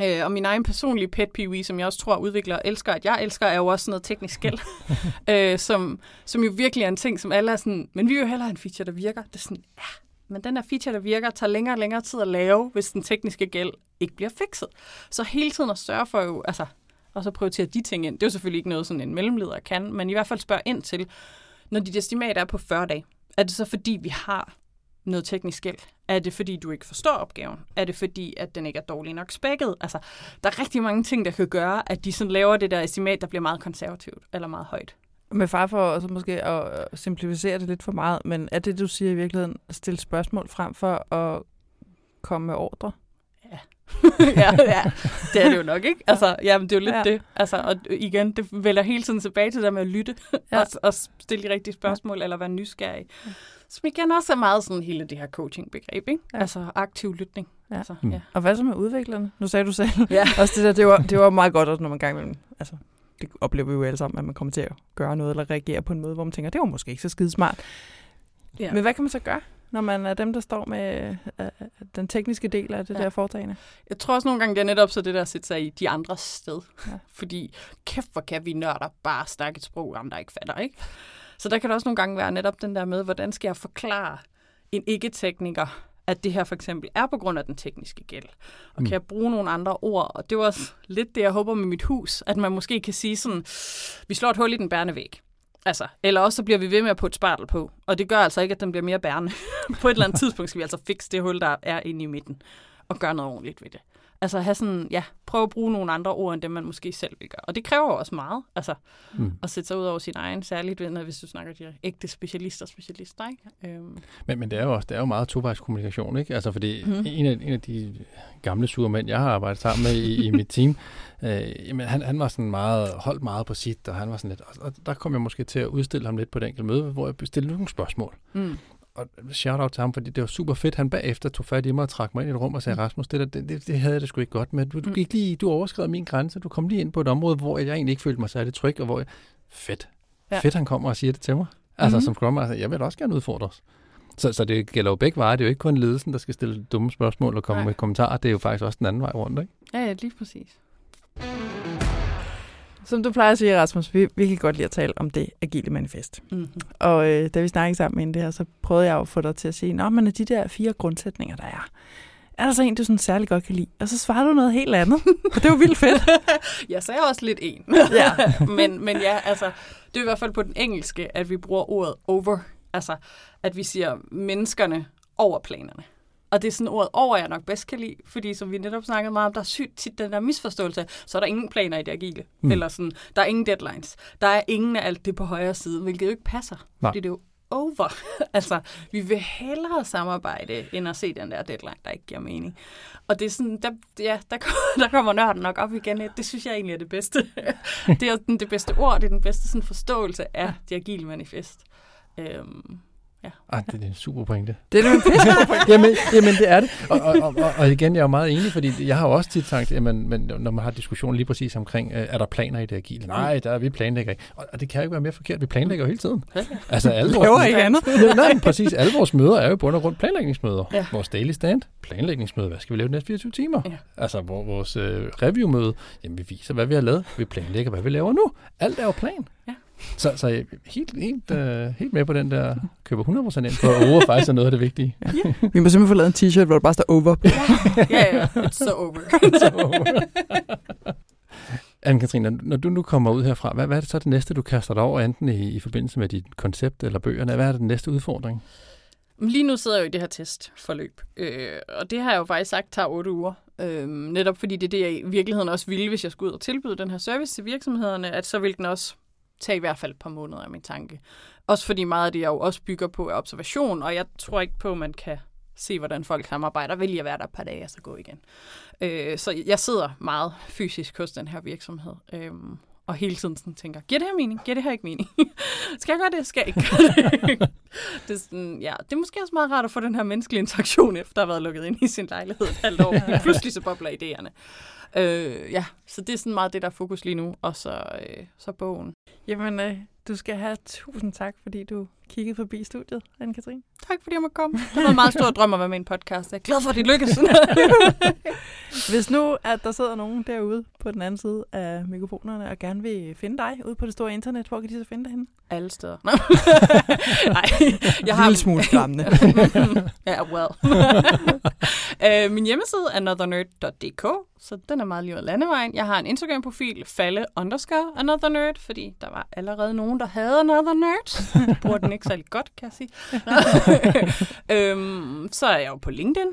Øh, og min egen personlige pet peeve, som jeg også tror udvikler elsker, at jeg elsker, er jo også sådan noget teknisk skæld, [laughs] øh, som, som jo virkelig er en ting, som alle er sådan, men vi vil jo hellere have en feature, der virker. Det er sådan, ja, men den der feature, der virker, tager længere og længere tid at lave, hvis den tekniske gæld ikke bliver fikset. Så hele tiden at sørge for jo, altså, og så prioritere de ting ind. Det er jo selvfølgelig ikke noget, sådan en mellemleder kan, men i hvert fald spørge ind til, når dit estimat er på 40 dage, er det så fordi, vi har noget teknisk gæld? Er det fordi, du ikke forstår opgaven? Er det fordi, at den ikke er dårlig nok spækket? Altså, der er rigtig mange ting, der kan gøre, at de sådan laver det der estimat, der bliver meget konservativt eller meget højt. Med far for altså måske at simplificere det lidt for meget, men er det, du siger i virkeligheden, at stille spørgsmål frem for at komme med ordre? Ja. [laughs] ja, ja, det er det jo nok, ikke? Altså, ja, men det er jo lidt ja. det. Altså, og igen, det vælger hele tiden tilbage til det med at lytte ja. og, og stille de rigtige spørgsmål, ja. eller være nysgerrig. Ja. Som igen også er meget sådan hele det her coaching-begreb, ikke? Ja. Altså aktiv lytning. Ja. Altså, mm. ja. Og hvad så med udviklerne? Nu sagde du selv. Ja. [laughs] også det der, det var, det var meget godt, også, når man gang imellem, altså det oplever vi jo alle sammen, at man kommer til at gøre noget eller reagere på en måde, hvor man tænker, det var måske ikke så skide smart. Ja. Men hvad kan man så gøre, når man er dem, der står med uh, den tekniske del af det ja. der foretagende? Jeg tror også nogle gange, det er netop så det der at sætte sig i de andres sted. Ja. Fordi kæft, hvor kan vi nørder bare snakke et sprog, andre ikke fatter, ikke? Så der kan det også nogle gange være netop den der med, hvordan skal jeg forklare en ikke-tekniker, at det her for eksempel er på grund af den tekniske gæld. Og mm. kan jeg bruge nogle andre ord? Og det var også lidt det, jeg håber med mit hus, at man måske kan sige sådan, vi slår et hul i den bærende væg. Altså, eller også så bliver vi ved med at putte spartel på. Og det gør altså ikke, at den bliver mere bærende. [laughs] på et eller andet tidspunkt skal vi altså fikse det hul, der er inde i midten. Og gøre noget ordentligt ved det. Altså have sådan, ja, prøve at bruge nogle andre ord, end det man måske selv vil gøre. Og det kræver også meget, altså mm. at sætte sig ud over sin egen, særligt hvis du snakker de ægte specialister specialister, ikke? Øhm. Men, men det er jo også det er jo meget tovejskommunikation, ikke? Altså fordi mm. en, af, en af de gamle surmænd, jeg har arbejdet sammen med i, i mit team, [laughs] øh, jamen han, han var sådan meget, holdt meget på sit, og han var sådan lidt, og, og der kom jeg måske til at udstille ham lidt på et enkelt møde, hvor jeg stillede nogle spørgsmål. Mm og shout-out til ham, fordi det var super fedt. Han bagefter tog fat i mig og trak mig ind i et rum og sagde, mm. Rasmus, det, det, det, det havde jeg det sgu ikke godt med. Du, du, mm. gik lige, du overskred min grænse, du kom lige ind på et område, hvor jeg egentlig ikke følte mig særlig tryg, og hvor jeg, fedt, ja. fedt han kommer og siger det til mig. Altså mm-hmm. som Scrum Master, jeg vil også gerne udfordres. Så, så det gælder jo begge veje. Det er jo ikke kun ledelsen, der skal stille dumme spørgsmål og komme Nej. med kommentarer. Det er jo faktisk også den anden vej rundt, ikke? Ja, ja, lige præcis. Som du plejer at sige, Rasmus, vi, vi kan godt lide at tale om det agile manifest. Mm-hmm. Og øh, da vi snakkede sammen inden det her, så prøvede jeg at få dig til at sige, at men de der fire grundsætninger, der er, er der så en, du sådan særlig godt kan lide? Og så svarer du noget helt andet. Og det var vildt fedt. [laughs] jeg sagde også lidt en. [laughs] Ja. [laughs] men, men ja, altså, det er i hvert fald på den engelske, at vi bruger ordet over. Altså, at vi siger menneskerne over planerne. Og det er sådan ordet over, jeg nok bedst kan lide, fordi som vi netop snakkede meget om, der er sygt tit den der misforståelse, så er der ingen planer i det agile. Mm. Eller sådan, der er ingen deadlines. Der er ingen af alt det på højre side, hvilket jo ikke passer. Nej. Fordi det er jo over. [laughs] altså, vi vil hellere samarbejde, end at se den der deadline, der ikke giver mening. Og det er sådan, der, ja, der, [laughs] der kommer nørden nok op igen. Det synes jeg egentlig er det bedste. [laughs] det er den, det bedste ord, det er den bedste sådan, forståelse af det agile manifest. Øhm, Ja. Ej, det er en super pointe. Det er en pisse [laughs] jamen, jamen, det er det. Og, og, og, og igen, jeg er jo meget enig, fordi jeg har jo også tit sagt, jamen, men, når man har diskussion lige præcis omkring, øh, er der planer i det agile? Nej, der er vi planlægger ikke. Og, og det kan jo ikke være mere forkert. Vi planlægger jo hele tiden. Altså, alle vores, vores, ikke andet. Ja, nej, men præcis. Alle vores møder er jo bund og grund planlægningsmøder. Ja. Vores daily stand, planlægningsmøde. Hvad skal vi lave de næste 24 timer? Ja. Altså, hvor, vores øh, reviewmøde, jamen, vi viser, hvad vi har lavet. Vi planlægger, hvad vi laver nu. Alt er jo plan. Ja. Så, så jeg er helt, helt, øh, helt med på den der, køber 100% ind på, at over faktisk er noget af det vigtige. Vi må simpelthen få lavet en t-shirt, hvor der bare står over på. ja, ja, [laughs] it's so over. Anne-Katrine, når- når du nu kommer ud herfra, hvad, hvad er det så det næste, du kaster dig over, enten i, i forbindelse med dit koncept eller bøgerne? Hvad er den næste udfordring? Lige nu sidder jeg jo i det her testforløb, øh, og det har jeg jo faktisk sagt tager otte uger. Øh, netop fordi det er det, jeg i virkeligheden også ville, hvis jeg skulle ud og tilbyde den her service til virksomhederne, at så ville den også tage i hvert fald et par måneder af min tanke. Også fordi meget af det, jeg jo også bygger på, er observation, og jeg tror ikke på, at man kan se, hvordan folk samarbejder. Vil jeg være der et par dage, og så gå igen. Øh, så jeg sidder meget fysisk hos den her virksomhed. Øh, og hele tiden sådan tænker, giver det her mening? Giver det her ikke mening? [laughs] skal jeg gøre det? Skal jeg ikke gøre det? [laughs] det, er sådan, ja, det er måske også meget rart at få den her menneskelige interaktion, efter at have været lukket ind i sin lejlighed et halvt år. Pludselig så bobler idéerne. Øh, ja, så det er sådan meget det, der er fokus lige nu. Og så, øh, så bogen. Jamen, øh, du skal have tusind tak, fordi du kiggede forbi studiet, Anne-Katrine. Tak fordi jeg måtte komme. Det var en meget stor drøm at være med i en podcast. Jeg er glad for, at det lykkedes. [laughs] Hvis nu, at der sidder nogen derude på den anden side af mikrofonerne, og gerne vil finde dig ude på det store internet, hvor kan de så finde dig henne? Alle steder. [laughs] Nej, jeg har... lille smule skræmmende. [laughs] ja, well. øh, min hjemmeside er anothernerd.dk, så den er meget lige ud af landevejen. Jeg har en Instagram-profil, falle underscore another nerd, fordi der var allerede nogen, der havde another nerd. [laughs] Jeg bruger den ikke særlig godt, kan jeg sige. [laughs] øhm, så er jeg jo på LinkedIn,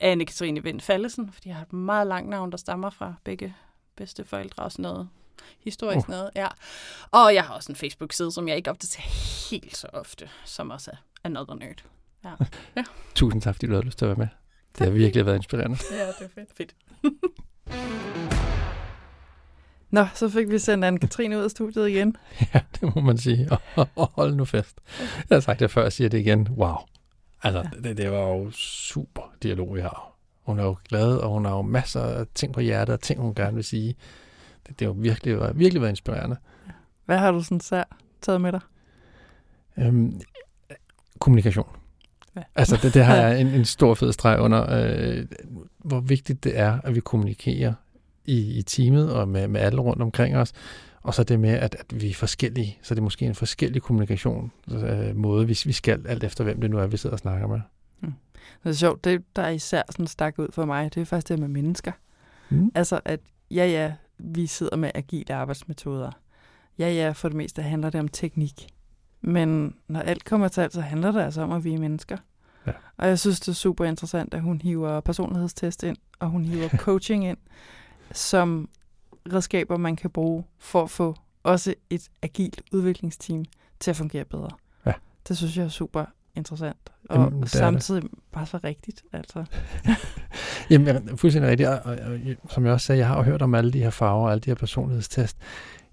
Anne-Katrine Vind Fallesen, fordi jeg har et meget langt navn, der stammer fra begge bedste forældre og sådan noget historisk Uh. noget, ja. Og jeg har også en Facebook-side, som jeg ikke opdaterer helt så ofte, som også er Another Nerd. [laughs] Tusind tak, fordi du havde lyst til at være med. Det har virkelig været inspirerende. Ja, det er fedt. fedt. Nå, så fik vi sendt Anne-Katrine ud af studiet igen. [laughs] Ja, det må man sige. Og, [laughs] og hold nu fast. Jeg har sagt det før, jeg siger det igen. Wow. Altså, ja. det, det var jo super dialog, vi har. Hun er jo glad, og hun har jo masser af ting på hjertet, og ting, hun gerne vil sige. Det, det har jo virkelig, virkelig været inspirerende. Hvad har du sådan sær taget med dig? Øhm, kommunikation. Ja. Altså, det, det har jeg en, en stor fed streg under, øh, hvor vigtigt det er, at vi kommunikerer i, i teamet og med, med alle rundt omkring os. Og så det med, at, at vi er forskellige. Så det er måske en forskellig kommunikation øh, måde, hvis vi skal, alt efter hvem det nu er, vi sidder og snakker med. Det er sjovt, det der er især sådan stak ud for mig, det er faktisk det med mennesker. Mm. Altså, at ja, ja, vi sidder med agile arbejdsmetoder. Ja, ja, for det meste handler det om teknik. Men når alt kommer til alt, så handler det altså om, at vi er mennesker. Ja. Og jeg synes, det er super interessant, at hun hiver personlighedstest ind, og hun hiver [laughs] coaching ind, som redskaber, man kan bruge for at få også et agilt udviklingsteam til at fungere bedre. Ja. Det synes jeg er super interessant. Og Jamen, det samtidig bare så rigtigt. Altså. [laughs] Jamen, jeg er fuldstændig rigtigt. Og, og, og, som jeg også sagde, jeg har jo hørt om alle de her farver og alle de her personlighedstest.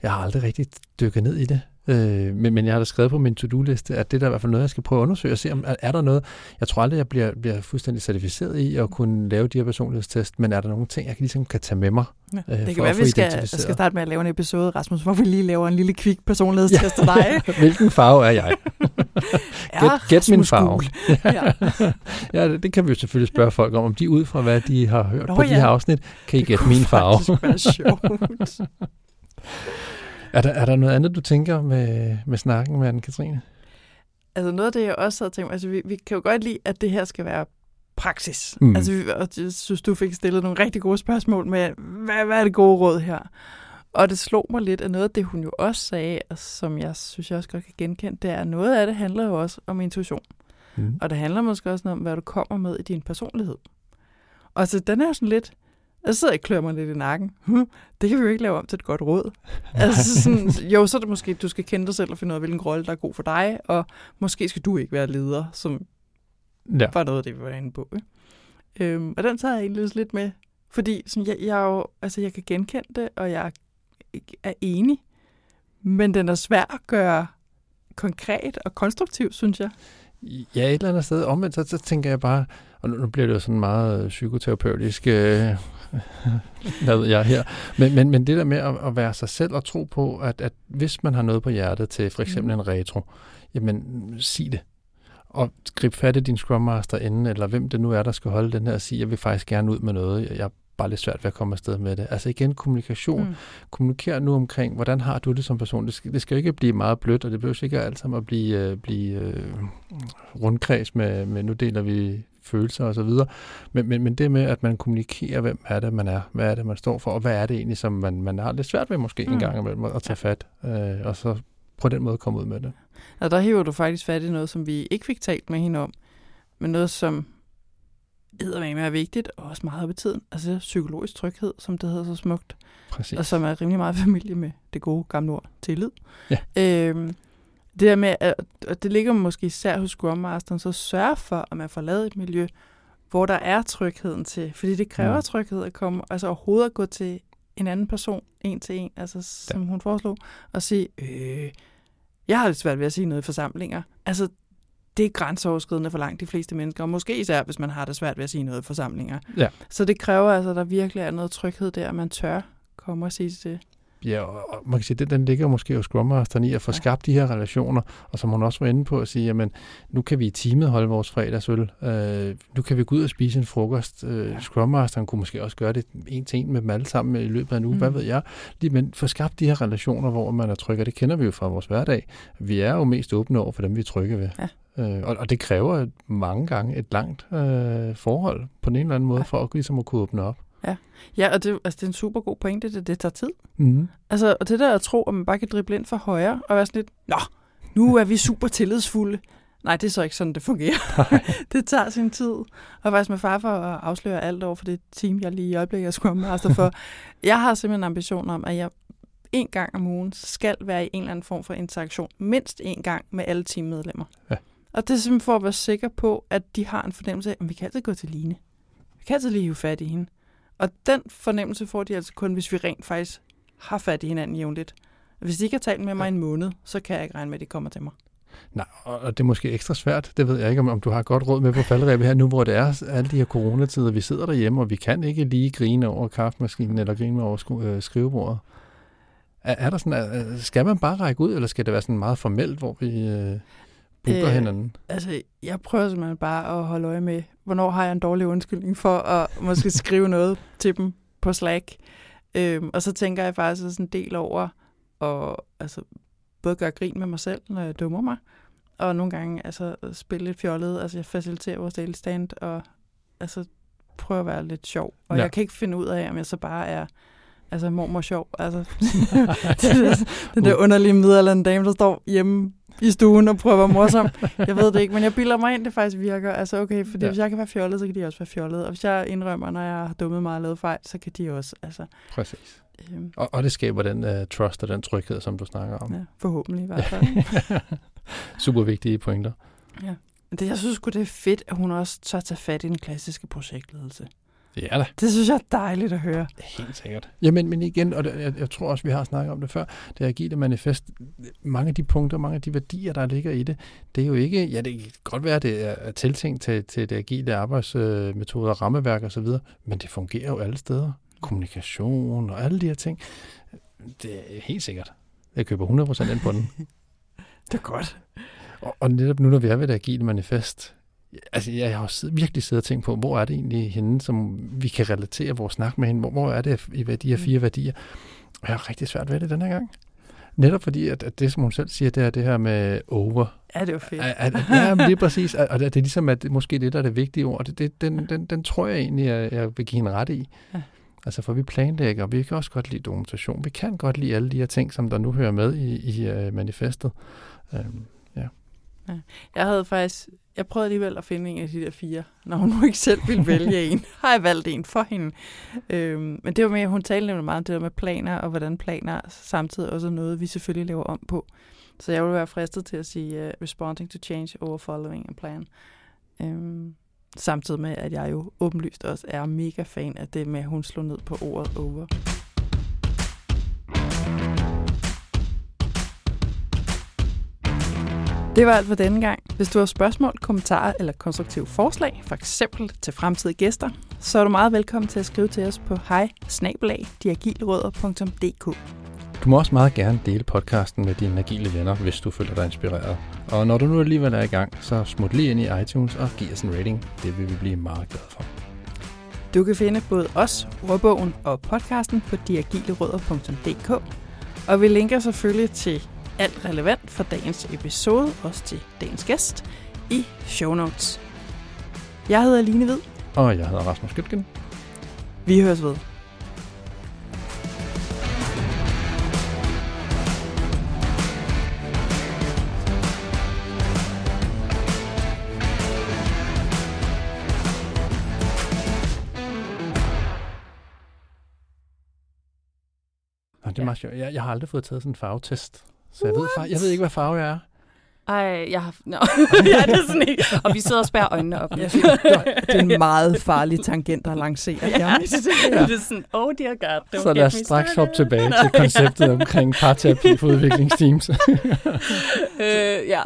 Jeg har aldrig rigtig dykket ned i det. Øh, men, men jeg har da skrevet på min to-do-liste, at det er da i hvert fald noget, jeg skal prøve at undersøge og se, om er, er der noget. Jeg tror aldrig, jeg bliver, bliver fuldstændig certificeret i at kunne lave de her personlighedstest, men er der nogle ting, jeg ligesom kan tage med mig? Ja. Øh, Det kan være, vi skal, skal starte med at lave en episode, Rasmus, hvor vi lige laver en lille kvik personlighedstest af dig. [laughs] Hvilken farve er jeg? [laughs] Gæt, gæt min farve. ja, ja [laughs] det, det kan vi jo selvfølgelig spørge folk om, om de ud fra, hvad de har hørt Nå på de ja. her afsnit, kan I Det gætte kunne min farve. faktisk være sjovt. Er der, er der noget andet, du tænker med, med snakken med Anne-Katrine? altså noget af det, jeg også havde tænkt mig, altså vi, vi kan jo godt lide, at det her skal være praksis. Mm. Altså, og jeg synes, du fik stillet nogle rigtig gode spørgsmål med, hvad, hvad er det gode råd her? Og det slog mig lidt, at noget af det, hun jo også sagde, og som jeg synes, jeg også godt kan genkende, det er, at noget af det handler jo også om intuition. Mm. Og det handler måske også om, hvad du kommer med i din personlighed. Og så den er sådan lidt, jeg sidder og klør mig lidt i nakken. Hm, det kan vi jo ikke lave om til et godt råd. altså sådan, jo, så er det måske, at du skal kende dig selv og finde ud af, hvilken rolle, der er god for dig, og måske skal du ikke være leder, som Ja. var noget af det, vi var inde på. Ikke? Øhm, og den tager jeg egentlig lidt med, fordi sådan, jeg, jeg, jo, altså, jeg kan genkende det, og jeg er enig, men den er svær at gøre konkret og konstruktiv, synes jeg. Ja, et eller andet sted. Omvendt, så, så tænker jeg bare, og nu, nu bliver det jo sådan meget øh, psykoterapeutisk, øh, [laughs] hvad ved jeg her, men, men, men det der med at, at være sig selv og tro på, at, at hvis man har noget på hjertet til for eksempel Mhm. en retro, jamen sig det. Og grib fat i din Scrum Master inden, eller hvem det nu er, der skal holde den her og sige, jeg vil faktisk gerne ud med noget, jeg er bare lidt svært ved at komme afsted med det. Altså igen, kommunikation. Mm. Kommuniker nu omkring, hvordan har du det som person? Det skal, det skal jo ikke blive meget blødt, og det behøver ikke alt sammen at blive, øh, blive øh, rundkreds med, med, nu deler vi følelser og så videre. Men, men, men det med, at man kommunikerer, hvem er det, man er, hvad er det, man står for, og hvad er det egentlig, som man, man har lidt svært ved måske mm. en gang imellem at tage fat, øh, og så på den måde komme ud med det. Og der hiver du faktisk fat i noget, som vi ikke fik talt med hende om, men noget, som eddermame er vigtigt, og også meget op i tiden. Altså psykologisk tryghed, som det hedder så smukt, Præcis. og som er rimelig meget [laughs] familie med det gode gamle ord, tillid. Ja. Øhm, det der med, at, og det ligger måske især hos Scrum Masteren, så sørg for, at man får lavet et miljø, hvor der er trygheden til. Fordi det kræver Mm. mm. tryghed at komme, altså overhovedet at gå til en anden person, en til en, altså som ja. hun foreslog, og sige, øh, jeg har lidt svært ved at sige noget i forsamlinger. Altså, det er grænseoverskridende for langt de fleste mennesker, og måske især, hvis man har det svært ved at sige noget i forsamlinger. Ja. Så det kræver altså, at der virkelig er noget tryghed der, at man tør komme og sige det. Ja, og man kan sige, den, den ligger måske hos Scrum Masteren i at få skabt de her relationer, og som hun også var inde på at sige, jamen, nu kan vi i teamet holde vores fredagsøl, øh, nu kan vi gå ud og spise en frokost. Øh. Scrum Masteren kunne måske også gøre det en til en med dem alle sammen i løbet af en uge, mm. Mm. hvad ved jeg. Lige, men få skabt de her relationer, hvor man er tryg, og det kender vi jo fra vores hverdag. Vi er jo mest åbne over for dem, vi er trygge ved. Ja. Øh, og, og det kræver mange gange et langt øh, forhold på en eller anden måde, Ja. for at, ligesom at kunne åbne op. Ja, og det, altså, det er en super god pointe, det, det tager tid. Mm. Altså, og det der at tro, at man bare kan drible ind for højre, og være sådan lidt, nå, nu er vi super tillidsfulde. Nej, det er så ikke sådan, det fungerer. [laughs] det tager sin tid. Og faktisk med far for at afsløre alt over for det team, jeg lige i øjeblikket er Scrum Master for. [laughs] jeg har simpelthen en ambition om, at jeg en gang om ugen skal være i en eller anden form for interaktion. Mindst en gang med alle teammedlemmer. Ja. Og det er simpelthen for at være sikker på, at de har en fornemmelse af, at vi kan altid gå til Line. Vi kan altid lige hive fat i hende. Og den fornemmelse får de altså kun, hvis vi rent faktisk har fat i hinanden jævnligt. Hvis de ikke har talt med mig en måned, så kan jeg ikke regne med, at de kommer til mig. Nej, og det er måske ekstra svært. Det ved jeg ikke, om, om du har godt råd med på faldrebet her nu, hvor det er alle de her coronatider. Vi sidder derhjemme, og vi kan ikke lige grine over kaffemaskinen eller grine over øh, skrivebordet. Er, er der sådan, skal man bare række ud, eller skal det være sådan meget formelt, hvor vi øh, booker Øh, hinanden? Altså, jeg prøver simpelthen bare at holde øje med, hvornår har jeg en dårlig undskyldning for at måske [laughs] skrive noget til dem på Slack. Øhm, og så tænker jeg faktisk sådan en del over at altså, både gøre grin med mig selv, når jeg dummer mig, og nogle gange altså, spille lidt fjollet. Altså, jeg faciliterer vores daily stand, og altså, prøver at være lidt sjov. Og ja. jeg kan ikke finde ud af, om jeg så bare er altså mormor sjov. Altså, [laughs] [laughs] den der underlige middelalderen dame, der står hjemme i stuen og prøver at være morsom. Jeg ved det ikke, men jeg bilder mig ind, det faktisk virker. Altså okay, fordi Ja. hvis jeg kan være fjollet, så kan de også være fjollet. Og hvis jeg indrømmer, når jeg har dummet mig og lavet fejl, så kan de også. Altså, Præcis. øhm, Og, og det skaber den uh, trust og den tryghed, som du snakker om. ja, forhåbentlig i hvert fald. [laughs] Super vigtige pointer. ja. Det, jeg synes det er fedt, at hun også tør tage fat i den klassiske projektledelse. Ja da. Det synes jeg er dejligt at høre. Helt sikkert. Jamen, men igen, og det, jeg, jeg tror også, vi har snakket om det før, det agile manifest, mange af de punkter, mange af de værdier, der ligger i det, det er jo ikke, ja, det kan godt være, det er er tiltænkt til, til det agile arbejdsmetoder, rammeværk osv., men det fungerer jo alle steder. Kommunikation og alle de her ting. Det er helt sikkert. Jeg køber 100% ind på den. [laughs] Det er godt. Og, og netop nu, når vi er ved det agile manifest, altså jeg har jo virkelig siddet og tænkt på, hvor er det egentlig hende, som vi kan relatere vores snak med hende? Hvor, hvor er det i her fire værdier? Og jeg har rigtig svært ved det den her gang. Netop fordi, at, at det, som hun selv siger, det er det her med over. Ja, det var fedt. At, at, ja, men det er præcis. Og det er ligesom, at det, måske det, der er det vigtige ord. Det, det, den, den, den tror jeg egentlig, jeg, jeg vil give hende ret i. Ja. Altså, for vi planlægger, vi kan også godt lide dokumentation. Vi kan godt lide alle de her ting, som der nu hører med i, i uh, manifestet. Um, ja. ja. Jeg havde faktisk, jeg prøvede alligevel at finde en af de der fire, når hun nu ikke selv ville vælge en. [laughs] Har jeg valgt en for hende. Øhm, men det var med, hun talte nemlig meget om det der med planer, og hvordan planer samtidig også er noget, vi selvfølgelig laver om på. Så jeg vil være fristet til at sige uh, responding to change over following a plan. Øhm, samtidig med, at jeg jo åbenlyst også er mega fan af det med, at hun slår ned på ordet over. Det var alt for denne gang. Hvis du har spørgsmål, kommentarer eller konstruktive forslag, for eksempel til fremtidige gæster, så er du meget velkommen til at skrive til os på hej Du må også meget gerne dele podcasten med dine agile venner, hvis du føler dig inspireret. Og når du nu alligevel er i gang, så smut lige ind i iTunes og giv os en rating. Det vil vi blive meget glade for. Du kan finde både os, råbogen og podcasten på diagilerødder.dk. Og vi linker selvfølgelig til alt relevant for dagens episode, også til dagens gæst, i show notes. Jeg hedder Line Hvid. Og jeg hedder Rasmus Gytgen. Vi høres ved. det er meget sjovt. Jeg, jeg har aldrig fået taget sådan en farvetest. Så jeg ved, far, jeg ved ikke, hvad farve jeg er. Ej, jeg har... No. [laughs] ja, det er sådan ikke. Og vi sidder og spærrer øjnene op. Ja. [laughs] det er en meget farlig tangent at lancere. Ja, ja. Det, er, sådan, oh dear god. Så lad os straks hoppe tilbage til konceptet omkring parterapi for udviklingsteams. [laughs] øh, ja.